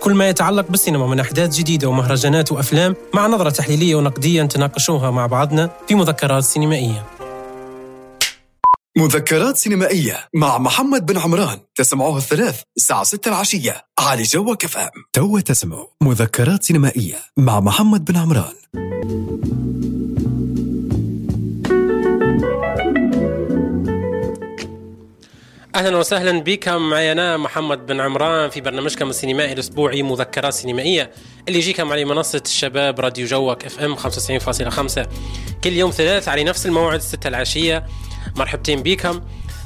كل ما يتعلق بالسينما من أحداث جديدة ومهرجانات وأفلام مع نظرة تحليلية ونقدية نتناقشوها مع بعضنا في مذكرات سينمائية. مذكرات سينمائية مع محمد بن عمران. تسمعوها الثلاث الساعة 6 العشية على جو كفام تو تسمعوا مذكرات سينمائية مع محمد بن عمران. أهلا وسهلا بكم معي أنا محمد بن عمران في برنامجكم السينمائي الأسبوعي مذكرات سينمائية. اللي يجيكم على منصة الشباب راديو جوك إف إم 95.5 كل يوم ثلاث على نفس الموعد 6 العشية. مرحبتين بكم.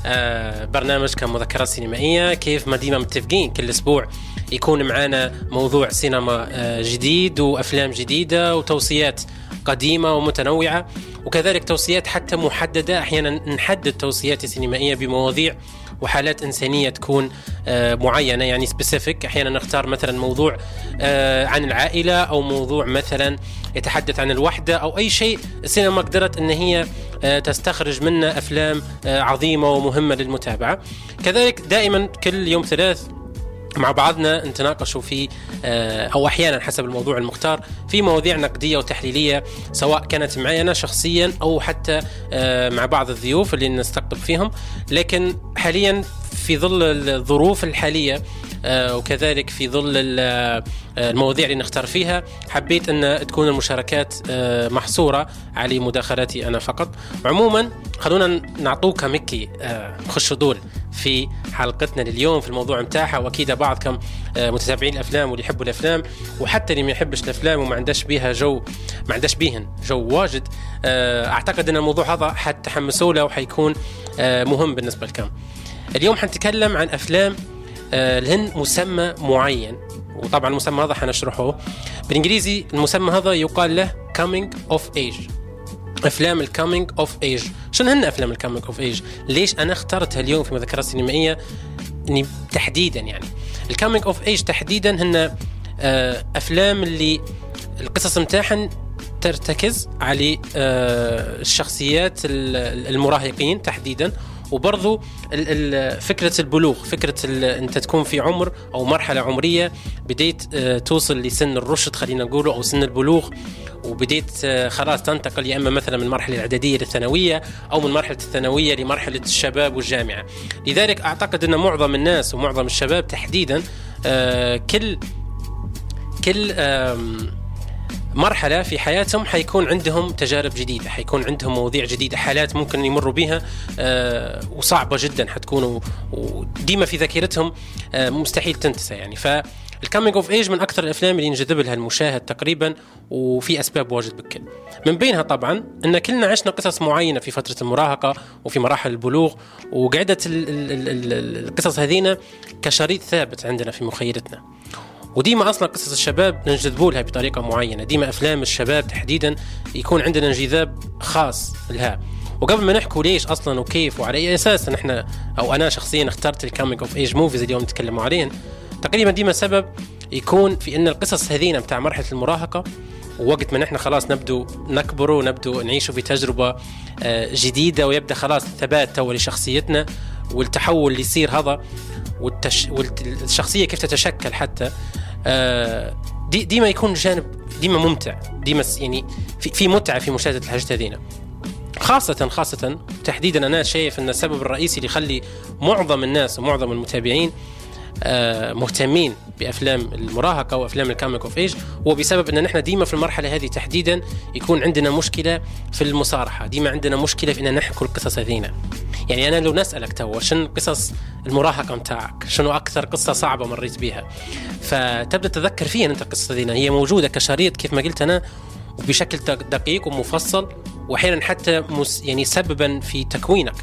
آه برنامجكم مذكرات سينمائية. كيف ما ديما متفقين؟ كل أسبوع يكون معنا موضوع سينما آه جديد وأفلام جديدة وتوصيات قديمة ومتنوعة. وكذلك توصيات حتى محددة. أحيانا نحدد توصيات سينمائية بمواضيع وحالات إنسانية تكون آه، معينة. يعني سبيسيفيك أحيانا نختار مثلا موضوع آه، عن العائلة أو موضوع مثلا يتحدث عن الوحدة أو أي شيء. السينما قدرت إن هي آه، تستخرج منه أفلام عظيمة ومهمة للمتابعة. كذلك دائما كل يوم ثلاث مع بعضنا نتناقشوا في أو أحيانا حسب الموضوع المختار في مواضيع نقدية وتحليلية سواء كانت معي أنا شخصيا أو حتى مع بعض الضيوف اللي نستقطب فيهم. لكن حاليا في ظل الظروف الحالية آه، وكذلك في ظل آه، المواضيع اللي نختار فيها حبيت أن تكون المشاركات آه، محصورة على مداخلاتي أنا فقط. عموما خلونا نعطوك مكي خش دول. في حلقتنا لليوم في الموضوع متاعها وأكيد بعضكم متابعين الأفلام واللي يحبوا الأفلام وحتى اللي ما يحبش الأفلام وما عندش بيها جو ما عندش بيهن جو واجد. أعتقد إن الموضوع هذا حتحمسوا له وحيكون مهم بالنسبة لكم. اليوم حنتكلم عن أفلام آه، لهن مسمى معين وطبعا المسمى هذا حنشرحه. بالإنجليزي المسمى هذا يقال له coming of age. أفلام ال coming of age شنو هن أفلام ال coming of age ليش أنا اخترتها اليوم في مذكرات سينمائية؟ تحديدا يعني. ال coming of age تحديدا هن آه، أفلام اللي القصص متاعهن ترتكز على آه، الشخصيات المراهقين تحديدا. وبرضو فكرة البلوغ فكرة أنت تكون في عمر أو مرحلة عمرية بديت آه، توصل لسن الرشد خلينا نقوله أو سن البلوغ وبديت آه، خلاص تنتقل يا إما مثلا من المرحله الإعدادية للثانوية أو من مرحلة الثانوية لمرحلة الشباب والجامعة. لذلك أعتقد إن معظم الناس ومعظم الشباب تحديدا آه، كل كل مرحلة في حياتهم حيكون عندهم تجارب جديدة حيكون عندهم مواضيع جديدة حالات ممكن يمروا بها آه، وصعبة جدا حتكون وديما في ذاكرتهم آه، مستحيل تنتسى يعني. ف ال coming of age من أكثر الأفلام اللي ينجذب لها المشاهد تقريبا وفي أسباب واجد بكل. من بينها طبعا إن كلنا عشنا قصص معينة في فترة المراهقة وفي مراحل البلوغ وقعدت القصص هذينا كشريط ثابت عندنا في مخيلتنا. وديما أصلا قصص الشباب ننجذبوا لها بطريقة معينة. ديما أفلام الشباب تحديدا يكون عندنا انجذاب خاص لها. وقبل ما نحكوا ليش أصلا وكيف وعلى أي أساس نحن أو أنا شخصيا اخترت ال coming of age movies اليوم نتكلم عليهم تقريبا ديما سبب يكون في أن القصص هذينا بتاع مرحلة المراهقة ووقت ما نحن خلاص نبدو نكبر ونبدو نعيش في تجربة آه، جديدة ويبدأ خلاص الثبات تو لشخصيتنا والتحول اللي يصير هذا والتش... والشخصيه كيف تتشكل حتى. آه، دي ديما يكون جانب ديما ممتع ديما يعني في, في متعة في مشاهدة الحاجات هذينا. خاصة خاصة تحديدا أنا شايف أن السبب الرئيسي اللي يخلي معظم الناس ومعظم المتابعين آه، مهتمين بأفلام المراهقة وأفلام ال coming of age هو بسبب أن نحن ديما في المرحلة هذه تحديدا يكون عندنا مشكلة في المصارحة ديما عندنا مشكلة في أن نحكي القصص هذينا. يعني أنا لو نسألك تو شنو قصص المراهقة متاعك شنو أكثر قصة صعبة مريت بها؟ فتبدأ تتذكر فيها أنت القصة هذينا هي موجودة كشريط كيف ما قلت أنا وبشكل دقيق ومفصل واحيانا حتى يعني سببا في تكوينك.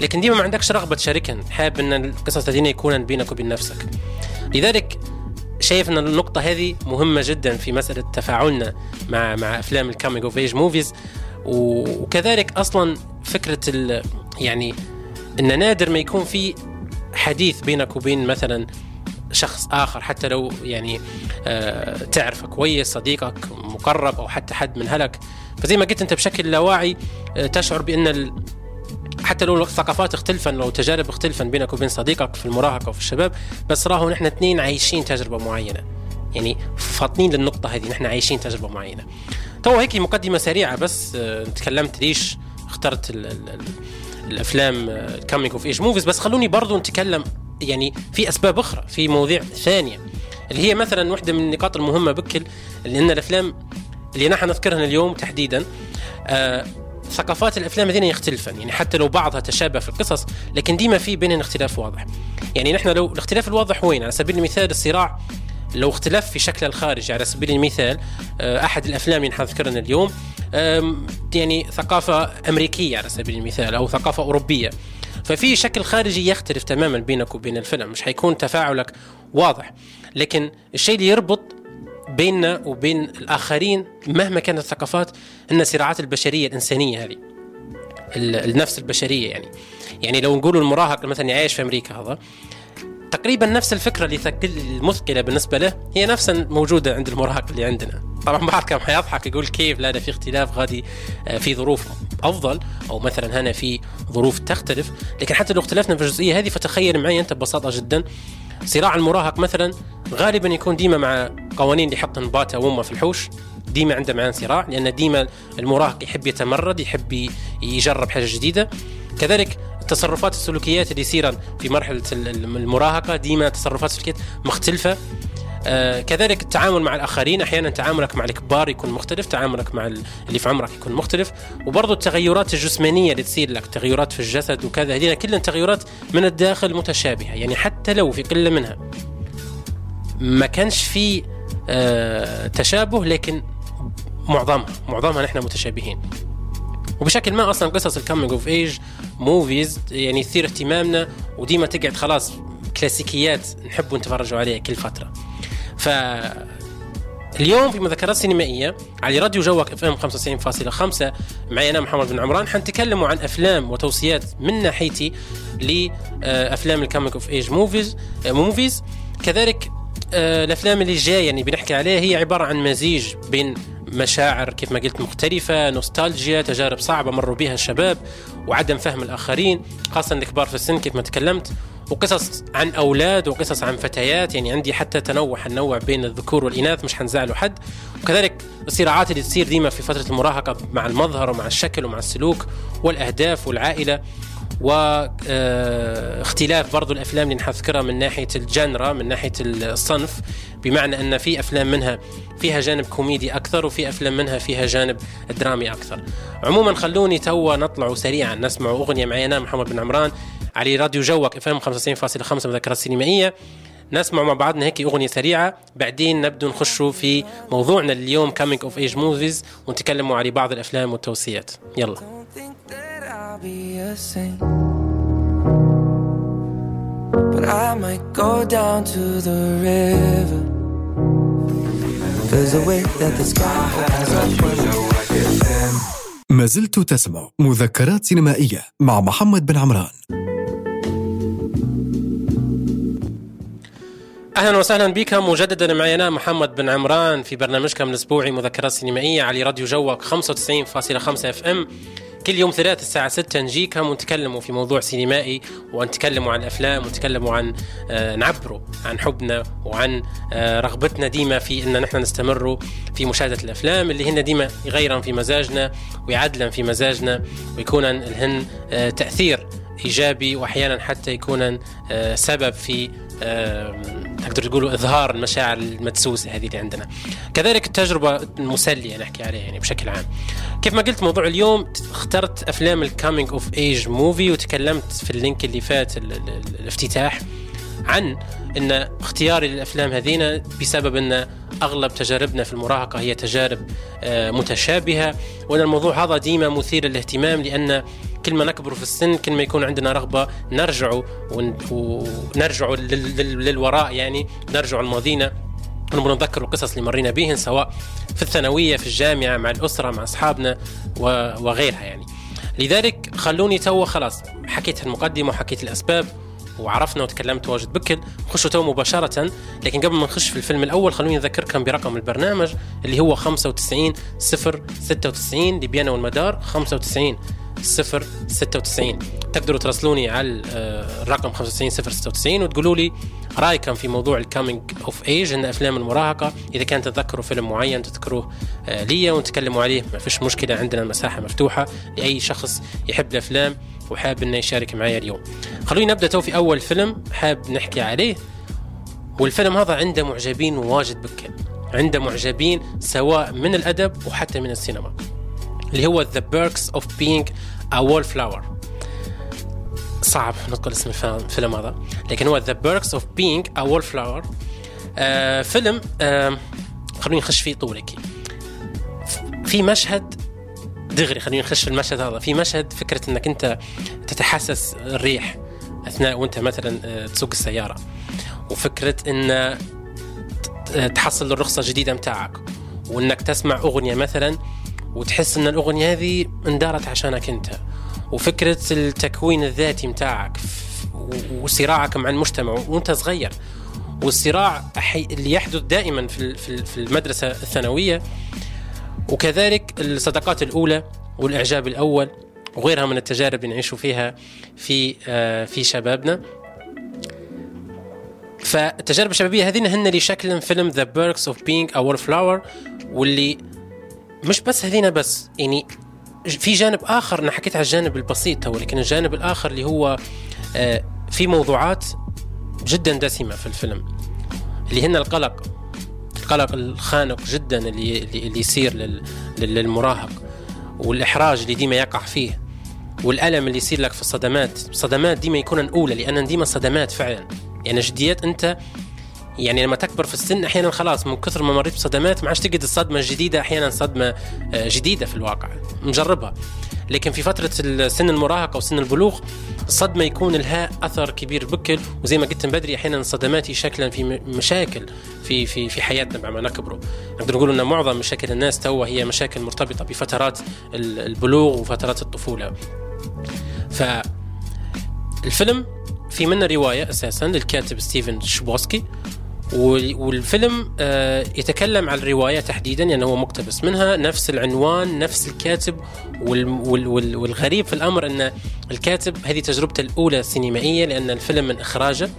لكن ديما ما عندكش رغبة تشاركها حابب أن القصص هذه يكون بينك وبين نفسك. لذلك شايف إن النقطة هذه مهمة جدا في مسألة تفاعلنا مع مع أفلام ال coming of age movies وكذلك أصلا فكرة يعني إن نادر ما يكون في حديث بينك وبين مثلا شخص آخر حتى لو يعني آه تعرفه كويس صديقك مقرب أو حتى حد من هلك. فزي ما قلت أنت بشكل لا واعي آه تشعر بأن حتى لو الثقافات اختلفا لو تجارب اختلفا بينك وبين صديقك في المراهقة وفي الشباب بس راهو نحن اثنين عايشين تجربة معينة. يعني فاطنين للنقطة هذه نحن عايشين تجربة معينة. تو هيك مقدمة سريعة بس آه، تكلمت ليش اخترت ال ال ال الأفلام ال coming of age movies بس خلوني برضو نتكلم يعني في أسباب أخرى في مواضيع ثانية. اللي هي مثلا واحدة من النقاط المهمة بكل لأن الأفلام اللي نحن نذكرها اليوم تحديدا آه ثقافات الأفلام هذين يختلفن. يعني حتى لو بعضها تشابه في القصص لكن ديما في بينهم اختلاف واضح. يعني نحن لو الاختلاف الواضح وين؟ على سبيل المثال الصراع لو اختلف في شكل الخارجي. على سبيل المثال آه، أحد الأفلام اللي نذكرها اليوم يعني ثقافة أمريكية على سبيل المثال أو ثقافة أوروبية. ففي شكل خارجي يختلف تماما بينك وبين الفيلم. مش حيكون تفاعلك واضح. لكن الشيء اللي يربط بيننا وبين الآخرين مهما كانت الثقافات إن الصراعات البشرية الإنسانية هذه النفس البشرية يعني. يعني لو نقول المراهق مثلا يعيش في أمريكا هذا تقريبا نفس الفكرة اللي المثقلة بالنسبة له هي نفسها موجودة عند المراهق اللي عندنا. طبعا بعض كم حيضحك يقول كيف لا في اختلاف غادي آه، في ظروف أفضل أو مثلا هنا في ظروف تختلف. لكن حتى لو اختلفنا في الجزئية هذه فتخيل معي أنت ببساطة جدا صراع المراهق مثلا غالبا يكون ديما مع قوانين اللي يحط باتا وامه في الحوش. ديما عنده معاه صراع لأن ديما المراهق يحب يتمرد يحب يجرب حاجة جديدة. كذلك التصرفات السلوكيات اللي يصير في مرحلة المراهقة ديما تصرفات السلوكيات مختلفة. آه كذلك التعامل مع الآخرين أحيانا تعاملك مع الكبار يكون مختلف تعاملك مع اللي في عمرك يكون مختلف. وبرضه التغيرات الجسمانية اللي تصير لك تغيرات في الجسد وكذا هذه كلها تغيرات من الداخل متشابهة يعني حتى لو في قلة منها. ما كانش في آه تشابه لكن معظمها معظمها نحن متشابهين. وبشكل ما أصلا قصص ال coming of age movies يعني تثير اهتمامنا وديما تقعد خلاص كلاسيكيات نحب نتفرجوا عليها كل فترة. ف اليوم في مذكرات سينمائية على راديو جوك إف إم 95.5 معي أنا محمد بن عمران حنتكلموا عن أفلام وتوصيات من ناحيتي لافلام ال coming of age movies movies كذلك الأفلام اللي جاية يعني بنحكي عليها هي عبارة عن مزيج بين مشاعر كيف ما قلت مختلفة نوستالجيا تجارب صعبة مروا بها الشباب وعدم فهم الآخرين خاصة الكبار في السن كيف ما تكلمت وقصص عن أولاد وقصص عن فتيات يعني عندي حتى تنوع حننوع بين الذكور والإناث مش حنزعلوا حد. وكذلك الصراعات اللي تصير ديما في فترة المراهقة مع المظهر ومع الشكل ومع السلوك والأهداف والعائلة. واختلاف برضو الأفلام اللي نذكرها من ناحية ال genre من ناحية الصنف. بمعنى أن في أفلام منها فيها جانب كوميدي أكثر وفي أفلام منها فيها جانب درامي أكثر. عموما خلوني توا نطلع سريعا نسمع أغنية معي أنا محمد بن عمران على راديو جوك إف إم 95.5 مذكرات سينمائية. نسمع مع بعضنا هيك أغنية سريعة. بعدين نبدو نخشوا في موضوعنا اليوم coming of age movies ونتكلموا على بعض الأفلام والتوصيات. يلا. But I might go down to the river. There's a way that the sky opens up ما زلت تسمع مذكرات سينمائية مع محمد بن عمران. أهلا وسهلا بكم مجددا معي أنا محمد بن عمران في برنامجكم الأسبوعي مذكرات سينمائية على راديو جوك 95.5 FM كل يوم ثلاث الساعة 6 نجيكم ونتكلموا في موضوع سينمائي ونتكلموا عن الأفلام ونتكلموا عن آه نعبروا عن حبنا وعن آه رغبتنا ديما في أن نحن نستمروا في مشاهدة الأفلام اللي هن ديما يغيرن في مزاجنا ويعدلن في مزاجنا ويكون لهن آه تأثير إيجابي وأحيانا حتى يكون آه سبب في تقدر تقولوا إظهار المشاعر المدسوسة هذه اللي عندنا. كذلك التجربة المسلية نحكي عليها يعني بشكل عام. كيف ما قلت موضوع اليوم اخترت أفلام ال coming of age movie وتكلمت في ال link اللي فات الافتتاح عن إن اختياري للأفلام هذينا بسبب إن أغلب تجاربنا في المراهقة هي تجارب آه، متشابهة وإن الموضوع هذا ديما مثير للاهتمام لأن كل ما نكبر في السن كل ما يكون عندنا رغبة نرجع ونرجع للوراء يعني نرجع لماضينا نبغى نتذكر القصص اللي مرينا بهن سواء في الثانوية في الجامعة مع الأسرة مع أصحابنا وغيرها يعني. لذلك خلوني تو خلاص حكيت المقدمة وحكيت الأسباب وعرفنا وتكلمت واجد بكل. نخش تو مباشرة لكن قبل ما نخش في الفيلم الأول خلوني أذكركم برقم البرنامج اللي هو 95 0 96 ليبيانا والمدار 95 096 تقدروا تراسلوني على آه، الرقم 95 096 وتقولوا لي رايكم في موضوع ال coming of age إن أفلام المراهقة إذا كان تتذكروا فيلم معين تذكروه آه، لي ونتكلموا عليه ما فيش مشكلة عندنا مساحه مفتوحة لأي شخص يحب الأفلام وحاب إنه يشارك معي اليوم. خلونا نبدأ تو في أول فيلم حاب نحكي عليه. والفيلم هذا عنده معجبين واجد بكل عنده معجبين سواء من الأدب وحتى من السينما اللي هو The Perks of Being a Wallflower. صعب نقول اسم الفيلم هذا. لكن هو The Perks of Being a Wallflower. آه فيلم آه خلوني نخش فيه طولك. في مشهد دغري خلينا نخش في المشهد هذا. في مشهد فكرة إنك أنت تتحسس الريح أثناء وأنت مثلا آه، تسوق السيارة. وفكرة إن تحصل الرخصة الجديدة متاعك وإنك تسمع أغنية مثلا وتحس إن الأغنية هذه اندارت عشانك أنت. وفكرة التكوين الذاتي متاعك وصراعك مع المجتمع وأنت صغير. والصراع اللي يحدث دائما في المدرسة الثانوية. وكذلك الصداقات الأولى والإعجاب الأول وغيرها من التجارب اللي نعيش فيها في آه، في شبابنا. فالتجارب الشبابية هذين هن اللي شكلن فيلم The Perks of Being a Wallflower واللي مش بس هذين بس يعني في جانب آخر أنا حكيت على الجانب البسيط هو لكن الجانب الآخر اللي هو آه، في موضوعات جدا دسمة في الفيلم اللي هن القلق القلق الخانق جدا اللي اللي يصير للمراهق والإحراج اللي ديما يقع فيه والألم اللي يصير لك في الصدمات الصدمات ديما يكون اولى لأن ديما صدمات فعلا. يعني جديات أنت يعني لما تكبر في السن أحيانا خلاص من كثر ما مريت بصدمات ما عادش تجد الصدمة الجديدة أحيانا صدمة آه، جديدة في الواقع. مجربها لكن في فترة سن المراهقه وسن البلوغ الصدمة يكون لها أثر كبير بكل. وزي ما قلت من بدري أحيانا الصدمات شكلن في مشاكل في في في حياتنا بعد ما نكبروا. نقدر نقول إن معظم مشاكل الناس توا هي مشاكل مرتبطة بفترات البلوغ وفترات الطفولة. ف الفيلم في منه رواية أساسا للكاتب ستيفن شبوسكي. والفيلم آه، يتكلم عن الروايه تحديدا يعني هو مقتبس منها نفس العنوان نفس الكاتب والغريب في الأمر إن الكاتب هذه تجربته الأولى سينمائية لأن الفيلم من إخراجه.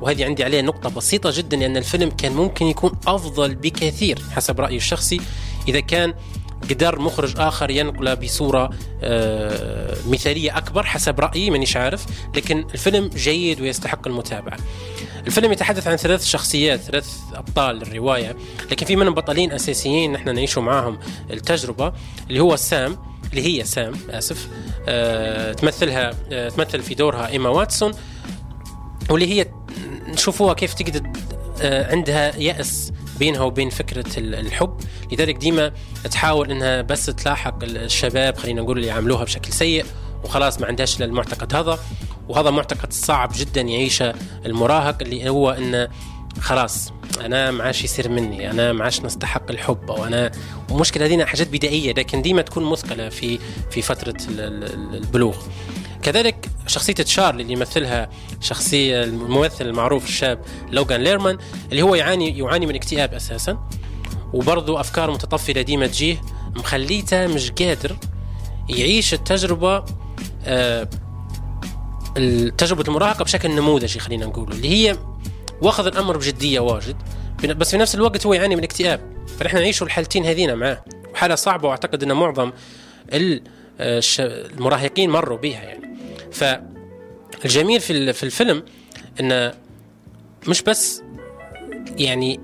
وهذه عندي عليها نقطة بسيطة جدا لأن الفيلم كان ممكن يكون أفضل بكثير حسب رأيي الشخصي. إذا كان قدر مخرج آخر ينقله بصورة آه، مثالية أكبر حسب رأيي مانيش عارف. لكن الفيلم جيد ويستحق المتابعة. الفيلم يتحدث عن ثلاث شخصيات ثلاث أبطال الرواية لكن في منهم بطلين أساسيين نحن نعيش معاهم التجربة اللي هو سام اللي هي سام آسف أه تمثلها أه تمثل في دورها إيما واتسون واللي هي نشوفوها كيف تقدر أه عندها يأس بينها وبين فكرة الحب لذلك ديما تحاول إنها بس تلاحق الشباب خلينا نقول اللي يعاملوها بشكل سيء وخلاص ما عندهاش المعتقد هذا. وهذا معتقد صعب جدا يعيشه المراهق اللي هو انه خلاص أنا ما عادش يصير مني أنا ما عادش نستحق الحب أو أنا ومشكله هذه حاجات بدائية لكن ديما تكون مثقلة في في فترة البلوغ. كذلك شخصية تشارلي اللي يمثلها شخصية الممثل المعروف الشاب لوغان ليرمان اللي هو يعاني يعاني من اكتئاب أساسا وبرضه أفكار متطفلة ديما تجيه مخليته مش قادر يعيش التجربة تجربة المراهقة بشكل نموذجي خلينا نقول اللي هي وأخذ الأمر بجدية واجد بس في نفس الوقت هو يعاني من اكتئاب. فنحن نعيش الحالتين هذينا معاه. وحالة صعبة وأعتقد أن معظم المراهقين مروا بها يعني. فالجميل في في الفيلم انه مش بس يعني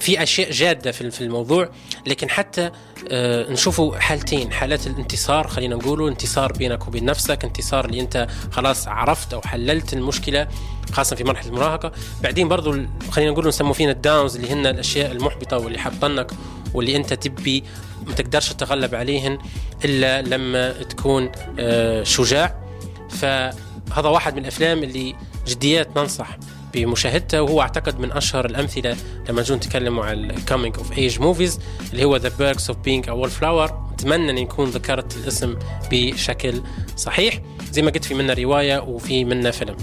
في أشياء جادة في الموضوع لكن حتى آه، نشوفوا حالتين حالات الانتصار خلينا نقولوا انتصار بينك وبين نفسك انتصار اللي انت خلاص عرفت أو حللت المشكلة خاصة في مرحلة المراهقة. بعدين برضو خلينا نقول نسموا فينا ال downs اللي هن الأشياء المحبطة واللي حبطنك واللي أنت تبي ما تقدرش تتغلب عليهن إلا لما تكون آه، شجاع. فهذا واحد من الأفلام اللي جديات ننصح. بمشاهدته وهو اعتقد من أشهر الأمثلة لما نجون نتكلموا عن ال coming of age movies اللي هو The Perks of Being a Wallflower أتمنى إن يكون ذكرت الاسم بشكل صحيح. زي ما قلت في منا رواية وفي منا فيلم.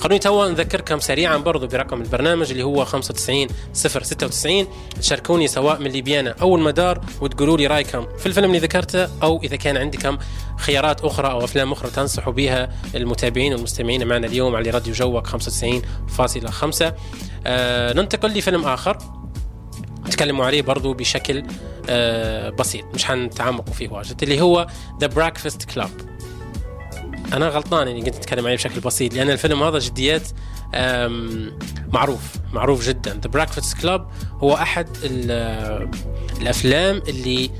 خلوني توا نذكركم سريعا برضو برقم البرنامج اللي هو 95 096 تشاركوني سواء من ليبيانا أو المدار وتقولوا لي رأيكم في الفيلم اللي ذكرته أو إذا كان عندكم خيارات أخرى أو أفلام أخرى تنصحوا بها المتابعين والمستمعين معنا اليوم على راديو جوك 95.5 آه ننتقل لفيلم آخر. نتكلموا عليه برضو بشكل آه بسيط مش حنتعمقوا فيه واجد اللي هو The Breakfast Club أنا غلطان إني قلت أتكلم عليه بشكل بسيط لأن الفيلم هذا جديات معروف معروف جدا. The Breakfast Club هو أحد الأفلام اللي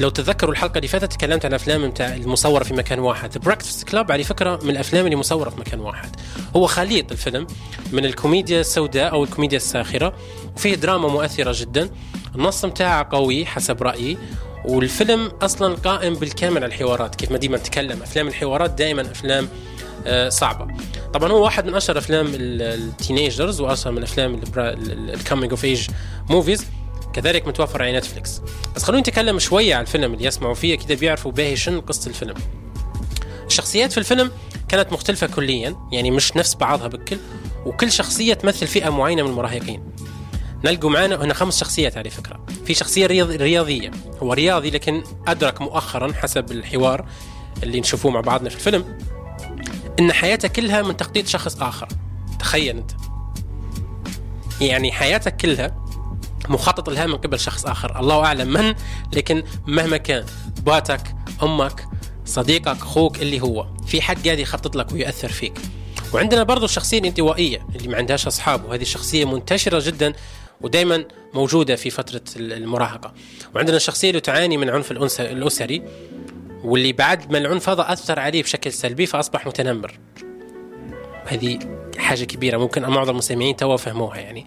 لو تتذكروا الحلقة اللي فاتت تكلمت عن الافلام بتاع المصورة في مكان واحد. The Breakfast Club على فكرة من الأفلام اللي مصورة في مكان واحد. هو خليط الفيلم من الكوميديا السوداء أو الكوميديا الساخرة وفيه دراما مؤثرة جدا. النص بتاعه قوي حسب رأيي. والفيلم أصلا قائم بالكامل على الحوارات كيف ما ديما نتكلم. أفلام الحوارات دائما أفلام صعبة. طبعا هو واحد من أشهر أفلام ال teenagers وأشهر من أفلام ال coming of age movies كذلك متوفر على نتفليكس بس خلونا نتكلم شوية عن الفيلم اللي يسمعوا فيه كده بيعرفوا باهي شنو قصة الفيلم. الشخصيات في الفيلم كانت مختلفة كليا يعني مش نفس بعضها بكل وكل شخصية تمثل فئة معينة من المراهقين. نلقوا معانا هنا خمس شخصيات على فكرة. في شخصية رياضية. هو رياضي لكن أدرك مؤخرا حسب الحوار اللي نشوفوه مع بعضنا في الفيلم إن حياته كلها من تخطيط شخص آخر. تخيل أنت. يعني حياتك كلها مخطط لها من قبل شخص آخر. الله أعلم من لكن مهما كان باتك أمك صديقك أخوك اللي هو. في حد قاعد يخطط لك ويؤثر فيك. وعندنا برضو الشخصيه الانطوائيه اللي ما عندهاش أصحاب وهذه الشخصيه منتشرة جدا ودائما موجودة في فترة المراهقة. وعندنا الشخصيه اللي تعاني من عنف الأسري واللي بعد ما العنف هذا أثر عليه بشكل سلبي فأصبح متنمر. هذه حاجة كبيرة ممكن معظم المستمعين توا فهموها يعني.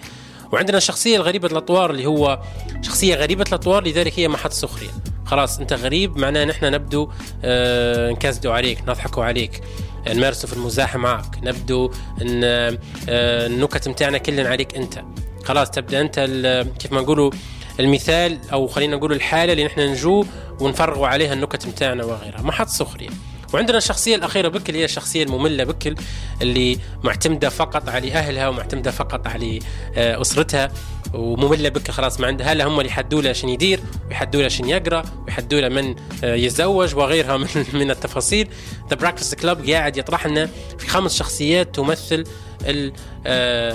وعندنا الشخصية الغريبة الأطوار اللي هو شخصية غريبة الأطوار لذلك هي محط سخرية. خلاص أنت غريب معناه نحن نبدو آه نكزدوا عليك نضحكوا عليك نمارسوا في المزاح معك نبدو آه النكت متاعنا كلنا عليك أنت. خلاص تبدأ أنت كيف ما نقولوا المثال أو خلينا نقول الحالة اللي نحن نجو ونفرغوا عليها النكت متاعنا وغيرها. محط سخرية. وعندنا الشخصيه الأخيرة بكل هي الشخصيه المملة بكل اللي معتمدة فقط على أهلها ومعتمدة فقط على أسرتها ومملة بك خلاص ما عندها. لا هم اللي يحدوا له شنو يدير ويحدوا له شنو يقرأ ويحدوا له من يتزوج وغيرها من من التفاصيل. The Breakfast Club قاعد يطرح لنا في خمس شخصيات تمثل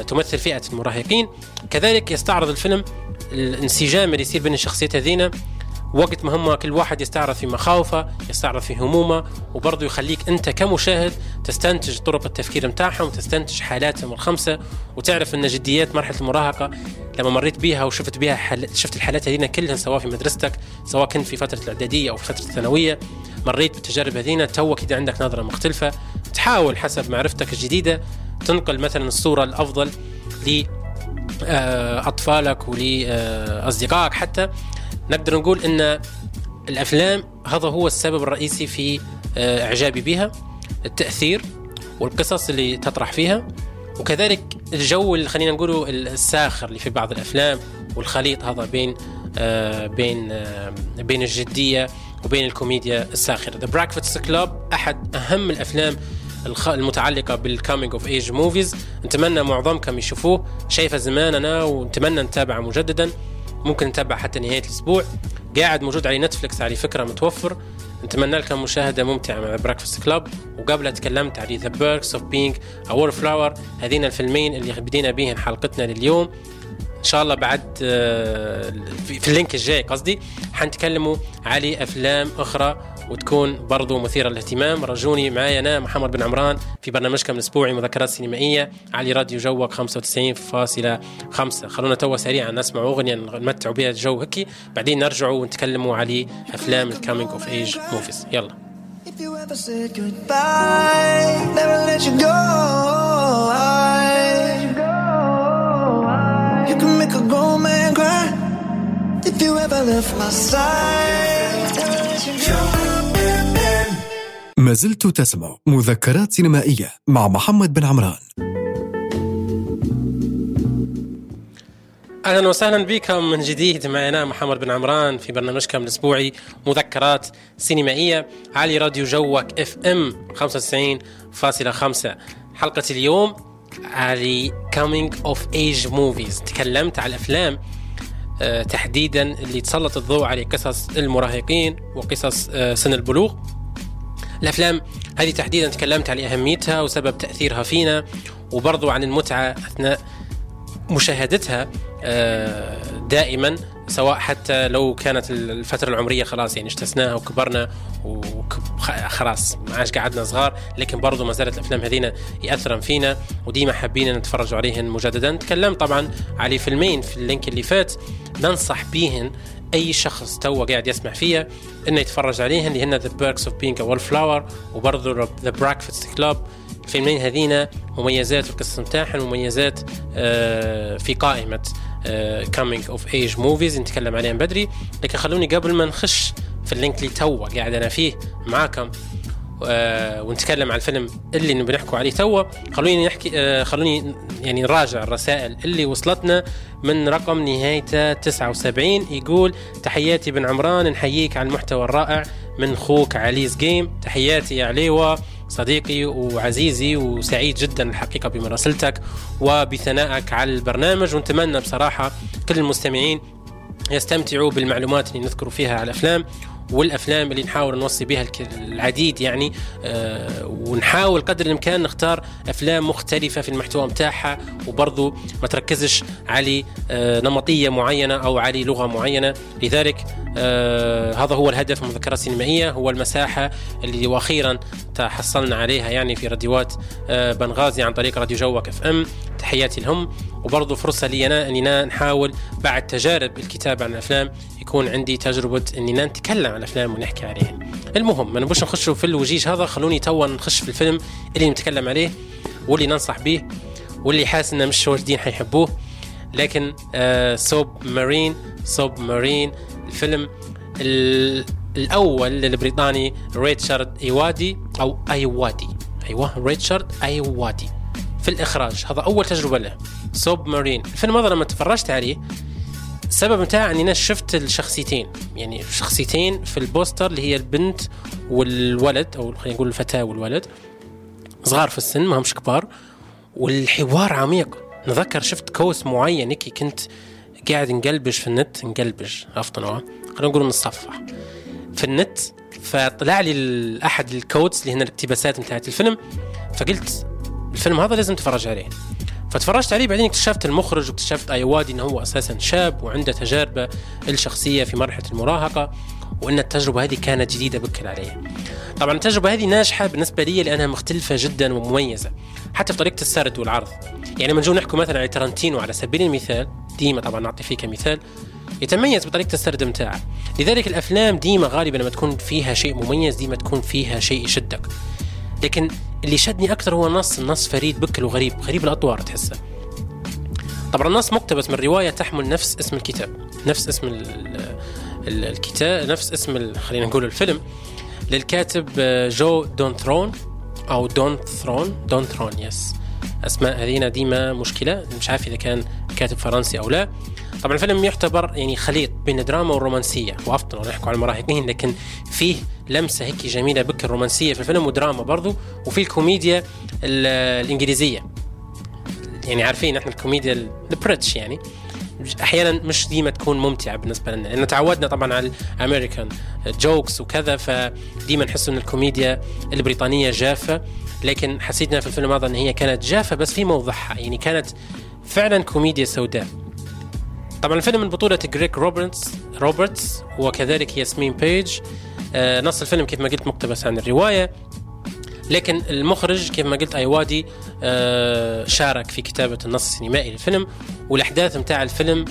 تمثل فئة المراهقين. كذلك يستعرض الفيلم الانسجام اللي يصير بين الشخصيات هذينا. وقت ما هم كل واحد يستعرض في مخاوفه يستعرض في همومه وبرضه يخليك أنت كمشاهد تستنتج طرق التفكير متاعهم تستنتج حالاتهم الخمسة وتعرف أن جديات مرحلة المراهقة لما مريت بيها وشفت بيها حل... شفت الحالات هذينا كلها سواء في مدرستك سواء كنت في فترة الإعدادية أو في فترة الثانوية مريت بالتجارب هذينا تو كده عندك نظرة مختلفة تحاول حسب معرفتك الجديدة تنقل مثلا الصورة الأفضل ل أطفالك ولأصدقائك حتى نقدر نقول إن الأفلام هذا هو السبب الرئيسي في إعجابي بها التأثير والقصص اللي تطرح فيها. وكذلك الجو اللي خلينا نقوله الساخر اللي في بعض الأفلام والخليط هذا بين بين بين الجدية وبين الكوميديا الساخرة. The Breakfast Club أحد أهم الأفلام المتعلقة بال Coming of Age movies نتمنى معظمكم يشوفوه. شايفه زمان أنا ونتمنى نتابعه مجددا. ممكن نتابع حتى نهاية الأسبوع. قاعد موجود على نتفلكس على فكرة متوفر. نتمنى لكم مشاهدة ممتعة مع Breakfast Club وقبل تكلمت على The Perks of Being a Wallflower هذين الفيلمين اللي بدينا بهم حلقتنا لليوم. إن شاء الله بعد في ال link الجاي قصدي. حنتكلموا على أفلام أخرى. وتكون برضو مثيرة للاهتمام راجوني معايا أنا محمد بن عمران في برنامجكم الأسبوعي مذكرات سينمائية على راديو جوك 95.5 خلونا توا سريعا نسمع أغنية نمتعوا بها الجو هكي بعدين نرجعوا ونتكلموا على أفلام ال Coming of Age movies يلا If you ever said goodbye, never let you go. I, you can make a grown man cry. If you ever left my side, never let you go. ما زلت تسمع مذكرات سينمائية مع محمد بن عمران. أهلا وسهلا بكم من جديد. معنا محمد بن عمران في برنامجكم الاسبوعي مذكرات سينمائية على راديو جوك FM 95.5 حلقة اليوم على Coming of Age movies تكلمت على الأفلام آه، تحديدا اللي تسلط الضوء على قصص المراهقين وقصص آه، سن البلوغ. الأفلام. هذه تحديدا تكلمت على أهميتها وسبب تأثيرها فينا وبرضو عن المتعة أثناء مشاهدتها آه، دائما سواء حتى لو كانت الفترة العمرية خلاص يعني اجتزناها وكبرنا وخلاص ما عادش قعدنا صغار لكن برضو ما زالت الأفلام هذينا يأثرن فينا وديما حابين نتفرجوا عليهن مجددا. تكلم طبعا على فيلمين في ال link اللي فات ننصح بيهن أي شخص تو قاعد يسمع فيها إنه يتفرج عليهن اللي هن The Perks of Being Wallflower وبرضه The Breakfast Club الفيلمين هذينا مميزات في القصة نتاعهم مميزات آه، في قائمة Coming of Age movies نتكلم عليهم بدري. لكن خلوني قبل ما نخش في ال link اللي توا قاعد أنا فيه معاكم ونتكلم على الفيلم اللي بنحكوا عليه توا. خلوني نحكي آه خلوني يعني نراجع الرسائل اللي وصلتنا من رقم نهايته 79 يقول تحياتي بن عمران نحييك على المحتوى الرائع من أخوك عليز جيم. تحياتي يا عليوة صديقي وعزيزي وسعيد جدا الحقيقة بمراسلتك وبثنائك على البرنامج. ونتمنى بصراحة كل المستمعين يستمتعوا بالمعلومات اللي نذكر فيها على الأفلام. والأفلام اللي نحاول نوصي بها العديد يعني آه ونحاول قدر الإمكان نختار أفلام مختلفة في المحتوى متاعها وبرضو ما تركزش على آه نمطية معينة أو على لغة معينة. لذلك آه هذا هو الهدف من المذكرات السينمائية هو المساحة اللي وأخيرا تحصلنا عليها يعني في راديوات بنغازي عن طريق راديو جوك FM. تحياتي لهم. وبرضه فرصة لي أنا أننا نحاول بعد تجارب الكتابة عن الأفلام يكون عندي تجربة أننا نتكلم عن الأفلام ونحكي عليها. المهم ما نبوش نخش في الوجيج هذا خلوني توا نخش في الفيلم اللي نتكلم عليه واللي ننصح به واللي حاسس إنه مش واجدين حيحبوه. لكن آه Submarine Submarine الفيلم الأول للبريطاني ريتشارد إيوادي أو أيوادي. أيوه ريتشارد إيوادي. في الإخراج هذا أول تجربة له. Submarine الفيلم هذا لما تفرجت عليه السبب بتاع إني أنا شفت الشخصيتين. يعني شخصيتين في ال poster اللي هي البنت والولد أو خلينا نقول الفتاة والولد. صغار في السن ما همش كبار. والحوار عميق. نذكر شفت كوس معين هيك كنت قاعد نقلبش في النت نقلبش عرفت خلينا نقول نصفح في النت فطلع لي احد الكودز اللي هنا الاقتباسات بتاعت الفيلم. فقلت الفيلم هذا لازم تتفرج عليه. فتفرجت عليه بعدين اكتشفت المخرج واكتشفت ايوادي انه هو أساسا شاب وعنده تجاربة الشخصية في مرحلة المراهقة وأن التجربة هذه كانت جديدة بكل عليه. طبعا التجربة هذه ناجحة بالنسبة لي لأنها مختلفة جدا ومميزة حتى في طريقة السرد والعرض. يعني لما نجو نحكي مثلا على ترنتينو على سبيل المثال ديما طبعا نعطي فيه كمثال يتميز بطريقة السرد متاعه لذلك الأفلام ديما غالبا لما تكون فيها شيء مميز ديما تكون فيها شيء يشدك لكن اللي شدني أكثر هو النص النص فريد بكل وغريب غريب الأطوار تحسه. طبعا النص مقتبس من رواية تحمل نفس اسم الكتاب نفس اسم الكتاب نفس اسم خلينا نقول الفيلم للكاتب آه، جو دون ثرون أو دون ثرون دون ثرون yes أسماء هذينا ديما مشكلة مش عارف إذا كان كاتب فرنسي أو لا. طبعا الفيلم يعتبر يعني خليط بين الدراما والرومانسية وأفضل نحكوا على المراهقين لكن فيه لمسة هيك جميلة بك الرومانسيه في الفيلم ودراما برضو وفي الكوميديا الإنجليزية. يعني عارفين إحنا الكوميديا ال British يعني أحيانا مش ديما تكون ممتعة بالنسبة لنا. لأن تعودنا طبعا على ال American jokes وكذا فديما نحس إن الكوميديا البريطانية جافة لكن حسيتنا في الفيلم هذا إن هي كانت جافة بس في موضعها. يعني كانت فعلا كوميديا سوداء. طبعا الفيلم من بطولة كريك روبرتس روبرتس وكذلك ياسمين بيج. آه نص الفيلم كيف ما قلت مقتبس عن الرواية. لكن المخرج كيف ما قلت أيوادي آه شارك في كتابة النص السينمائي للفيلم والأحداث متاع الفيلم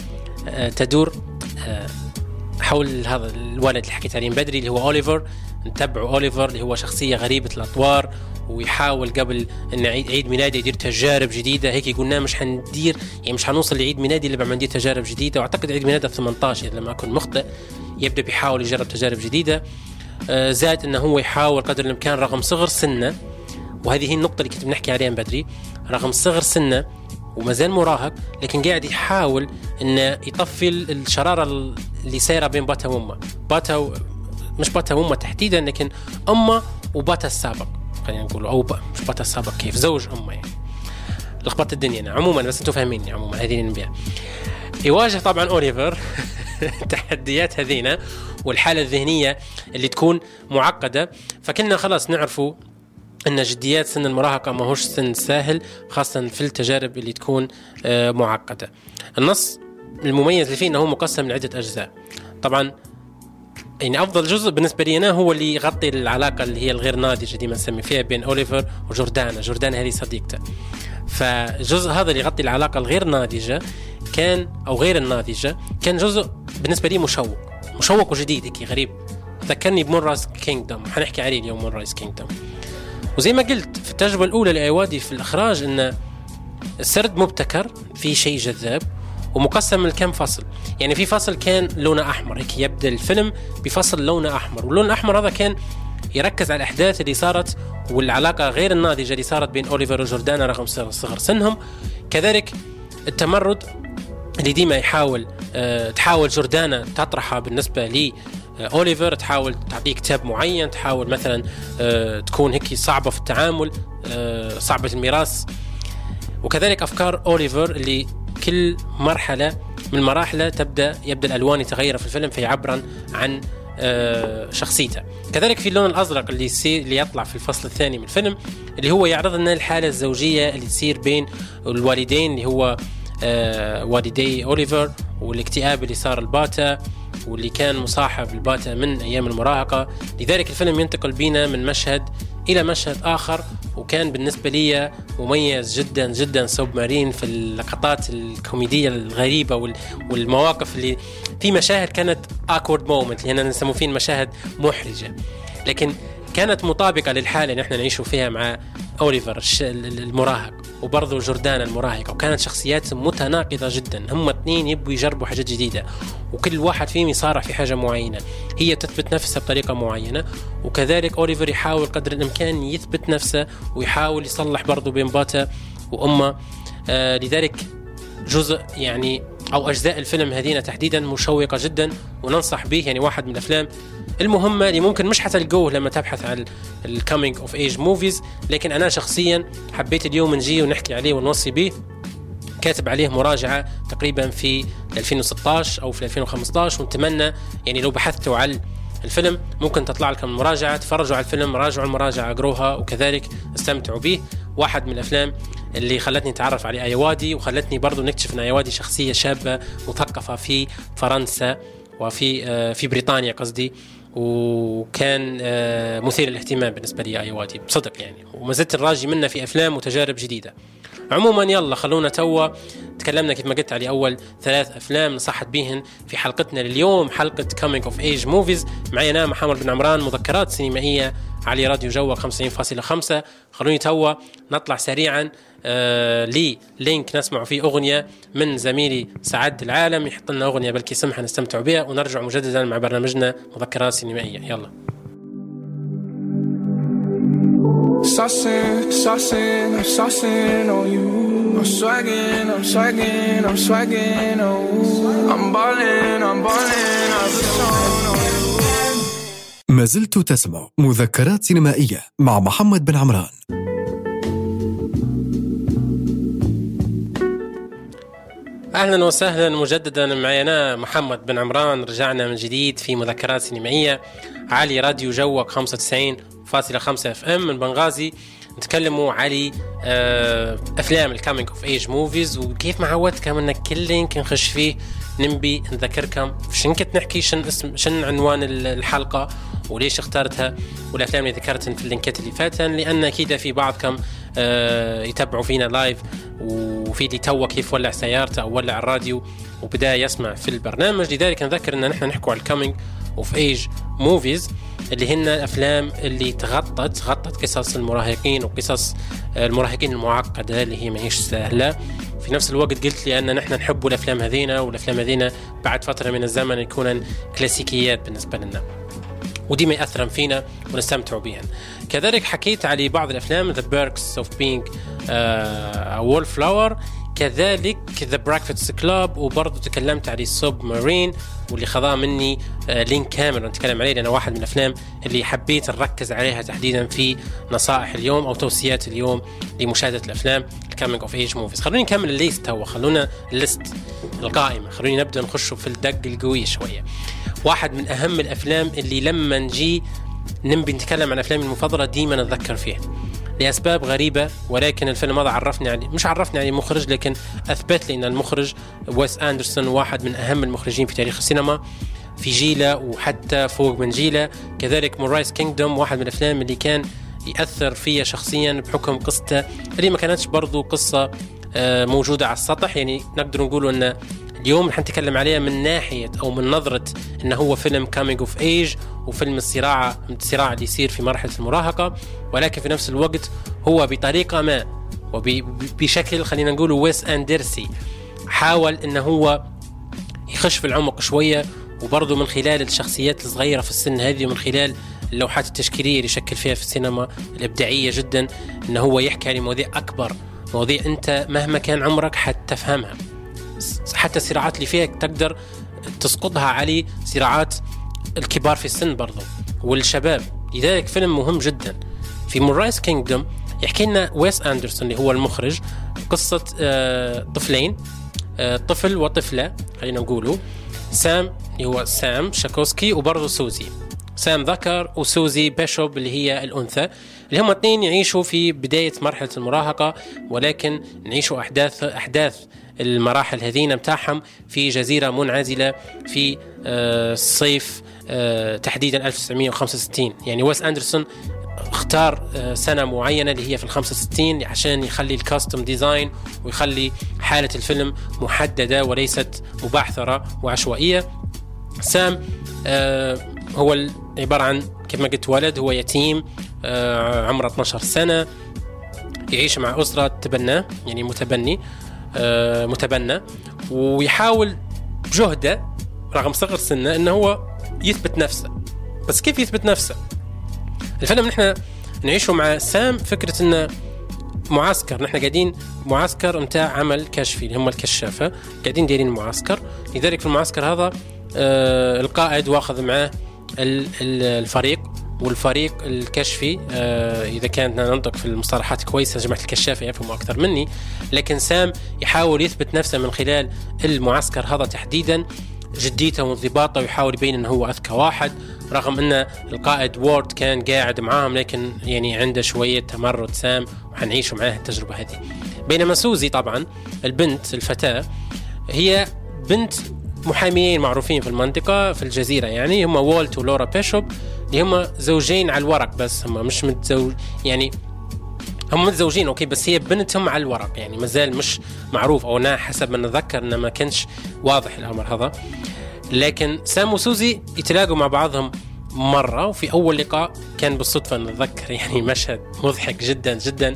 آه تدور حول هذا الولد اللي حكيت عليه بدري اللي هو أوليفر. نتبعوا أوليفر اللي هو شخصية غريبة الأطوار ويحاول قبل إن عيد عيد ميلاده يدير تجارب جديدة. هيك قلنا مش حندير يعني مش حنوصل لعيد ميلادي إلا بعد ندير تجارب جديدة. وأعتقد عيد ميلاده 18 إذا لم أكن مخطئ يبدأ بيحاول يجرب تجارب جديدة. آه زاد إنه هو يحاول قدر الإمكان رغم صغر سنه وهذه هي النقطة اللي كنت بنحكي عليها بدري رغم صغر سنه وما زال مراهق لكن قاعد يحاول إنه يطفي الشرارة اللي سايرة بين باتا وأمه. باتا مش باتا وامه تحديدا لكن امه وباتا السابق. خلينا نقول أو مش باتا السابق كيف؟ زوج امه يعني. لخبطت الدنيا أنا عموما بس أنتم فاهميني عموما هذه اللي يواجه طبعا أوليفر التحديات هذينا والحالة الذهنية اللي تكون معقدة. فكنا خلاص نعرفوا إن جديات سن المراهقة ما هوش سن سهل خاصة في التجارب اللي تكون آه، معقدة. النص المميز اللي فيه إنه مقسم لعدة أجزاء. طبعا يعني أفضل جزء بالنسبة لي أنا هو اللي يغطي العلاقة اللي هي الغير ناضجة دي ما نسمي فيها بين أوليفر وجوردانا. جوردانا هذه صديقته. فالجزء هذا اللي يغطي العلاقة الغير ناضجة كان أو غير الناضجة كان جزء بالنسبة لي مشوق. مشوق وجديد هيك غريب. ذكرني ب Moonrise Kingdom حنحكي عليه اليوم Moonrise Kingdom وزي ما قلت في التجربة الأولى لايوادي في الإخراج إن السرد مبتكر في شيء جذاب. ومقسم لكم فصل؟ يعني في فصل كان لونه أحمر هيك يبدأ الفيلم بفصل لونه أحمر واللون الأحمر هذا كان يركز على الأحداث اللي صارت والعلاقة غير الناضجة اللي صارت بين أوليفر وجوردانا رغم صغر سنهم. كذلك التمرد اللي ديما يحاول أه تحاول جوردانا تطرحها بالنسبة لي آه، أوليفر تحاول تعطيه كتاب معين تحاول مثلا أه تكون هيك صعبة في التعامل أه صعبة الميراث. وكذلك أفكار أوليفر اللي كل مرحلة من مراحله تبدأ يبدأ الألوان يتغير في الفيلم فيعبر عن آه، شخصيته. كذلك في اللون الأزرق اللي يصير اللي يطلع في الفصل الثاني من الفيلم اللي هو يعرض لنا الحالة الزوجية اللي تصير بين الوالدين اللي هو آه، والدي أوليفر والاكتئاب اللي صار الباتا واللي كان مصاحب الباتا من أيام المراهقة. لذلك الفيلم ينتقل بينا من مشهد إلى مشهد آخر وكان بالنسبة لي مميز جدا جدا Submarine في اللقطات الكوميدية الغريبة والمواقف اللي في مشاهد كانت awkward moment اللي هنا نسموه فيه مشاهد محرجة. لكن كانت مطابقة للحالة اللي إحنا نعيشوا فيها مع أوليفر المراهق وبرضه جوردانا المراهقة وكانت شخصيات متناقضة جدا. هم اثنين يبوا يجربوا حاجات جديدة. وكل واحد فيهم يصارع في حاجة معينة. هي تثبت نفسها بطريقة معينة. وكذلك أوليفر يحاول قدر الإمكان يثبت نفسه ويحاول يصلح برضه بين باتا وأمه. آه لذلك جزء يعني أو أجزاء الفيلم هذينا تحديدا مشوقة جدا. وننصح به يعني واحد من الأفلام المهمه اللي ممكن مش حتلقوه لما تبحث عن ال coming of age movies لكن أنا شخصيا حبيت اليوم نجي ونحكي عليه ونوصي به. كاتب عليه مراجعة تقريبا في 2016 أو في 2015 ونتمنى يعني لو بحثتوا على الفيلم ممكن تطلع لكم المراجعة. تفرجوا على الفيلم راجعوا المراجعة اقروها وكذلك استمتعوا به. واحد من الأفلام اللي خلتني أتعرف على أيوادي وخلتني برضو نكتشف إن أيوادي شخصية شابة مثقفة في فرنسا وفي آه، في بريطانيا قصدي. وكان آه، مثير للاهتمام بالنسبة لي ايوادي بصدق يعني. وما زلت الراجي منه في أفلام وتجارب جديدة. عموما يلا خلونا توا. تكلمنا كيف ما قلت على أول ثلاث أفلام نصحت بهن في حلقتنا لليوم حلقة coming of age movies معي أنا محمد بن عمران مذكرات سينمائية على راديو جوة 95.5 خلوني توا. نطلع سريعا آه لي لينك نسمع فيه أغنية من زميلي سعد العالم يحط لنا أغنية بلكي سمحه نستمتع بها ونرجع مجددا مع برنامجنا مذكرات سينمائية. يلا. Saucing, saucing, I'm saucing on you. I'm swagging, I'm swagging, I'm swagging, oh. I'm ballin', I'm ballin', I've been ما زلت تسمع مذكرات سينمائية مع محمد بن عمران. أهلا وسهلا. مجددا معي أنا محمد بن عمران. رجعنا من جديد في مذكرات سينمائية. على راديو جوك 95 101.5 FM من بنغازي. نتكلموا على آه، أفلام ال coming of age movies وكيف ما عودتكم ان كل link نخش فيه نبي نذكركم شن كنت نحكي شن اسم شن عنوان الحلقة وليش اخترتها والأفلام اللي ذكرتها في ال link ات اللي فاتن لأن أكيد في بعضكم آه، يتابعوا فينا live وفي اللي توا كيف ولع سيارته أو ولع الراديو وبدا يسمع في البرنامج. لذلك نذكر إن نحن نحكوا على ال coming of age movies اللي هن الافلام اللي تغطت غطت قصص المراهقين وقصص المراهقين المعقدة اللي هي ماهيش سهلة. في نفس الوقت قلت لي أن نحن نحب الأفلام هذينا والأفلام هذينا بعد فترة من الزمن يكون كلاسيكيات بالنسبة لنا. وديما ياثرن فينا ونستمتعوا بهن كذلك حكيت على بعض الأفلام The Perks of Being a Wallflower كذلك The Breakfast Club وبرضه تكلمت على Submarine واللي خذاه مني آه، link كامل نتكلم عليه لأنه واحد من الأفلام اللي حبيت نركز عليها تحديدا في نصائح اليوم أو توصيات اليوم لمشاهدة الأفلام ال coming of age movies خلوني نكمل ال list هو خلونا ال list القائمة. خلوني نبدأ نخش في الدق القوي شوية. واحد من أهم الأفلام اللي لما نجي نبي نتكلم عن أفلامي المفضلة ديما نتذكر فيه لأسباب غريبة ولكن الفيلم هذا عرفني عليه. مش عرفني عليه مخرج لكن أثبت لي إن المخرج ويس أندرسون واحد من أهم المخرجين في تاريخ السينما في جيلة وحتى فوق من جيلة. كذلك Moonrise Kingdom واحد من الأفلام اللي كان يأثر فيا شخصيا بحكم قصته. اللي ما كانتش برضو قصة آه، موجودة على السطح يعني نقدر نقول إن اليوم حنتكلم عليها من ناحية أو من نظرة إنه هو فيلم coming of age وفيلم الصراع الصراع اللي يصير في مرحلة المراهقة ولكن في نفس الوقت هو بطريقة ما وبشكل خلينا نقول ويس أندرسون حاول إنه هو يخش في العمق شوية وبرضه من خلال الشخصيات الصغيرة في السن هذه ومن خلال اللوحات التشكيلية اللي يشكل فيها في السينما الإبداعية جدا إنه هو يحكي عن مواضيع أكبر مواضيع أنت مهما كان عمرك حتفهمها. حتى الصراعات اللي فيها تقدر تسقطها على صراعات الكبار في السن برضو والشباب. لذلك فيلم مهم جدا. في Moonrise Kingdom يحكي لنا ويس أندرسون اللي هو المخرج قصة آه، طفلين آه، طفل وطفلة خلينا نقوله. سام اللي هو سام شاكوسكي وبرضه سوزي. سام ذكر وسوزي بيشوب اللي هي الأنثى اللي هم اثنين يعيشوا في بداية مرحلة المراهقة ولكن نعيشوا أحداث أحداث المراحل هذين متاعهم في جزيرة منعزلة في الصيف آه، تحديدا 1965 يعني ويس أندرسون اختار آه، سنة معينة اللي هي في ال 65 عشان يخلي الكاستم ديزاين ويخلي حالة الفيلم محددة وليست مبعثرة وعشوائية. سام آه، هو عبارة عن كما قلت ولد هو يتيم عمره 12 سنة يعيش مع أسرة تبناه يعني متبني. آه، متبنى ويحاول بجهده رغم صغر سنه إنه هو يثبت نفسه. بس كيف يثبت نفسه؟ الفيلم نحن نعيشه مع سام فكرة إنه معسكر. نحن قاعدين معسكر متاع عمل كشفي اللي هم الكشافة. قاعدين دايرين معسكر. لذلك في المعسكر هذا آه القائد واخذ معاه الفريق. والفريق الكشفي آه إذا كانت ننطق في المصطلحات كويسة جماعة الكشافه يفهموا أكثر مني. لكن سام يحاول يثبت نفسه من خلال المعسكر هذا تحديدا جديته وانضباطه ويحاول يبين إنه هو أذكى واحد. رغم إن القائد وورد كان قاعد معاهم لكن يعني عنده شوية تمرد سام وحنعيش معاه التجربة هذه. بينما سوزي طبعا البنت الفتاة هي بنت محاميين معروفين في المنطقة في الجزيرة يعني هم وولت ولورا بيشوب اللي هم زوجين على الورق بس هم مش متزوج يعني هم متزوجين أوكي بس هي بنتهم على الورق يعني مازال مش معروف أو أنا حسب ما نتذكر إنه ما كانش واضح الأمر هذا. لكن سام وسوزي يتلاقوا مع بعضهم مرة وفي أول لقاء كان بالصدفة نتذكر يعني مشهد مضحك جدا جدا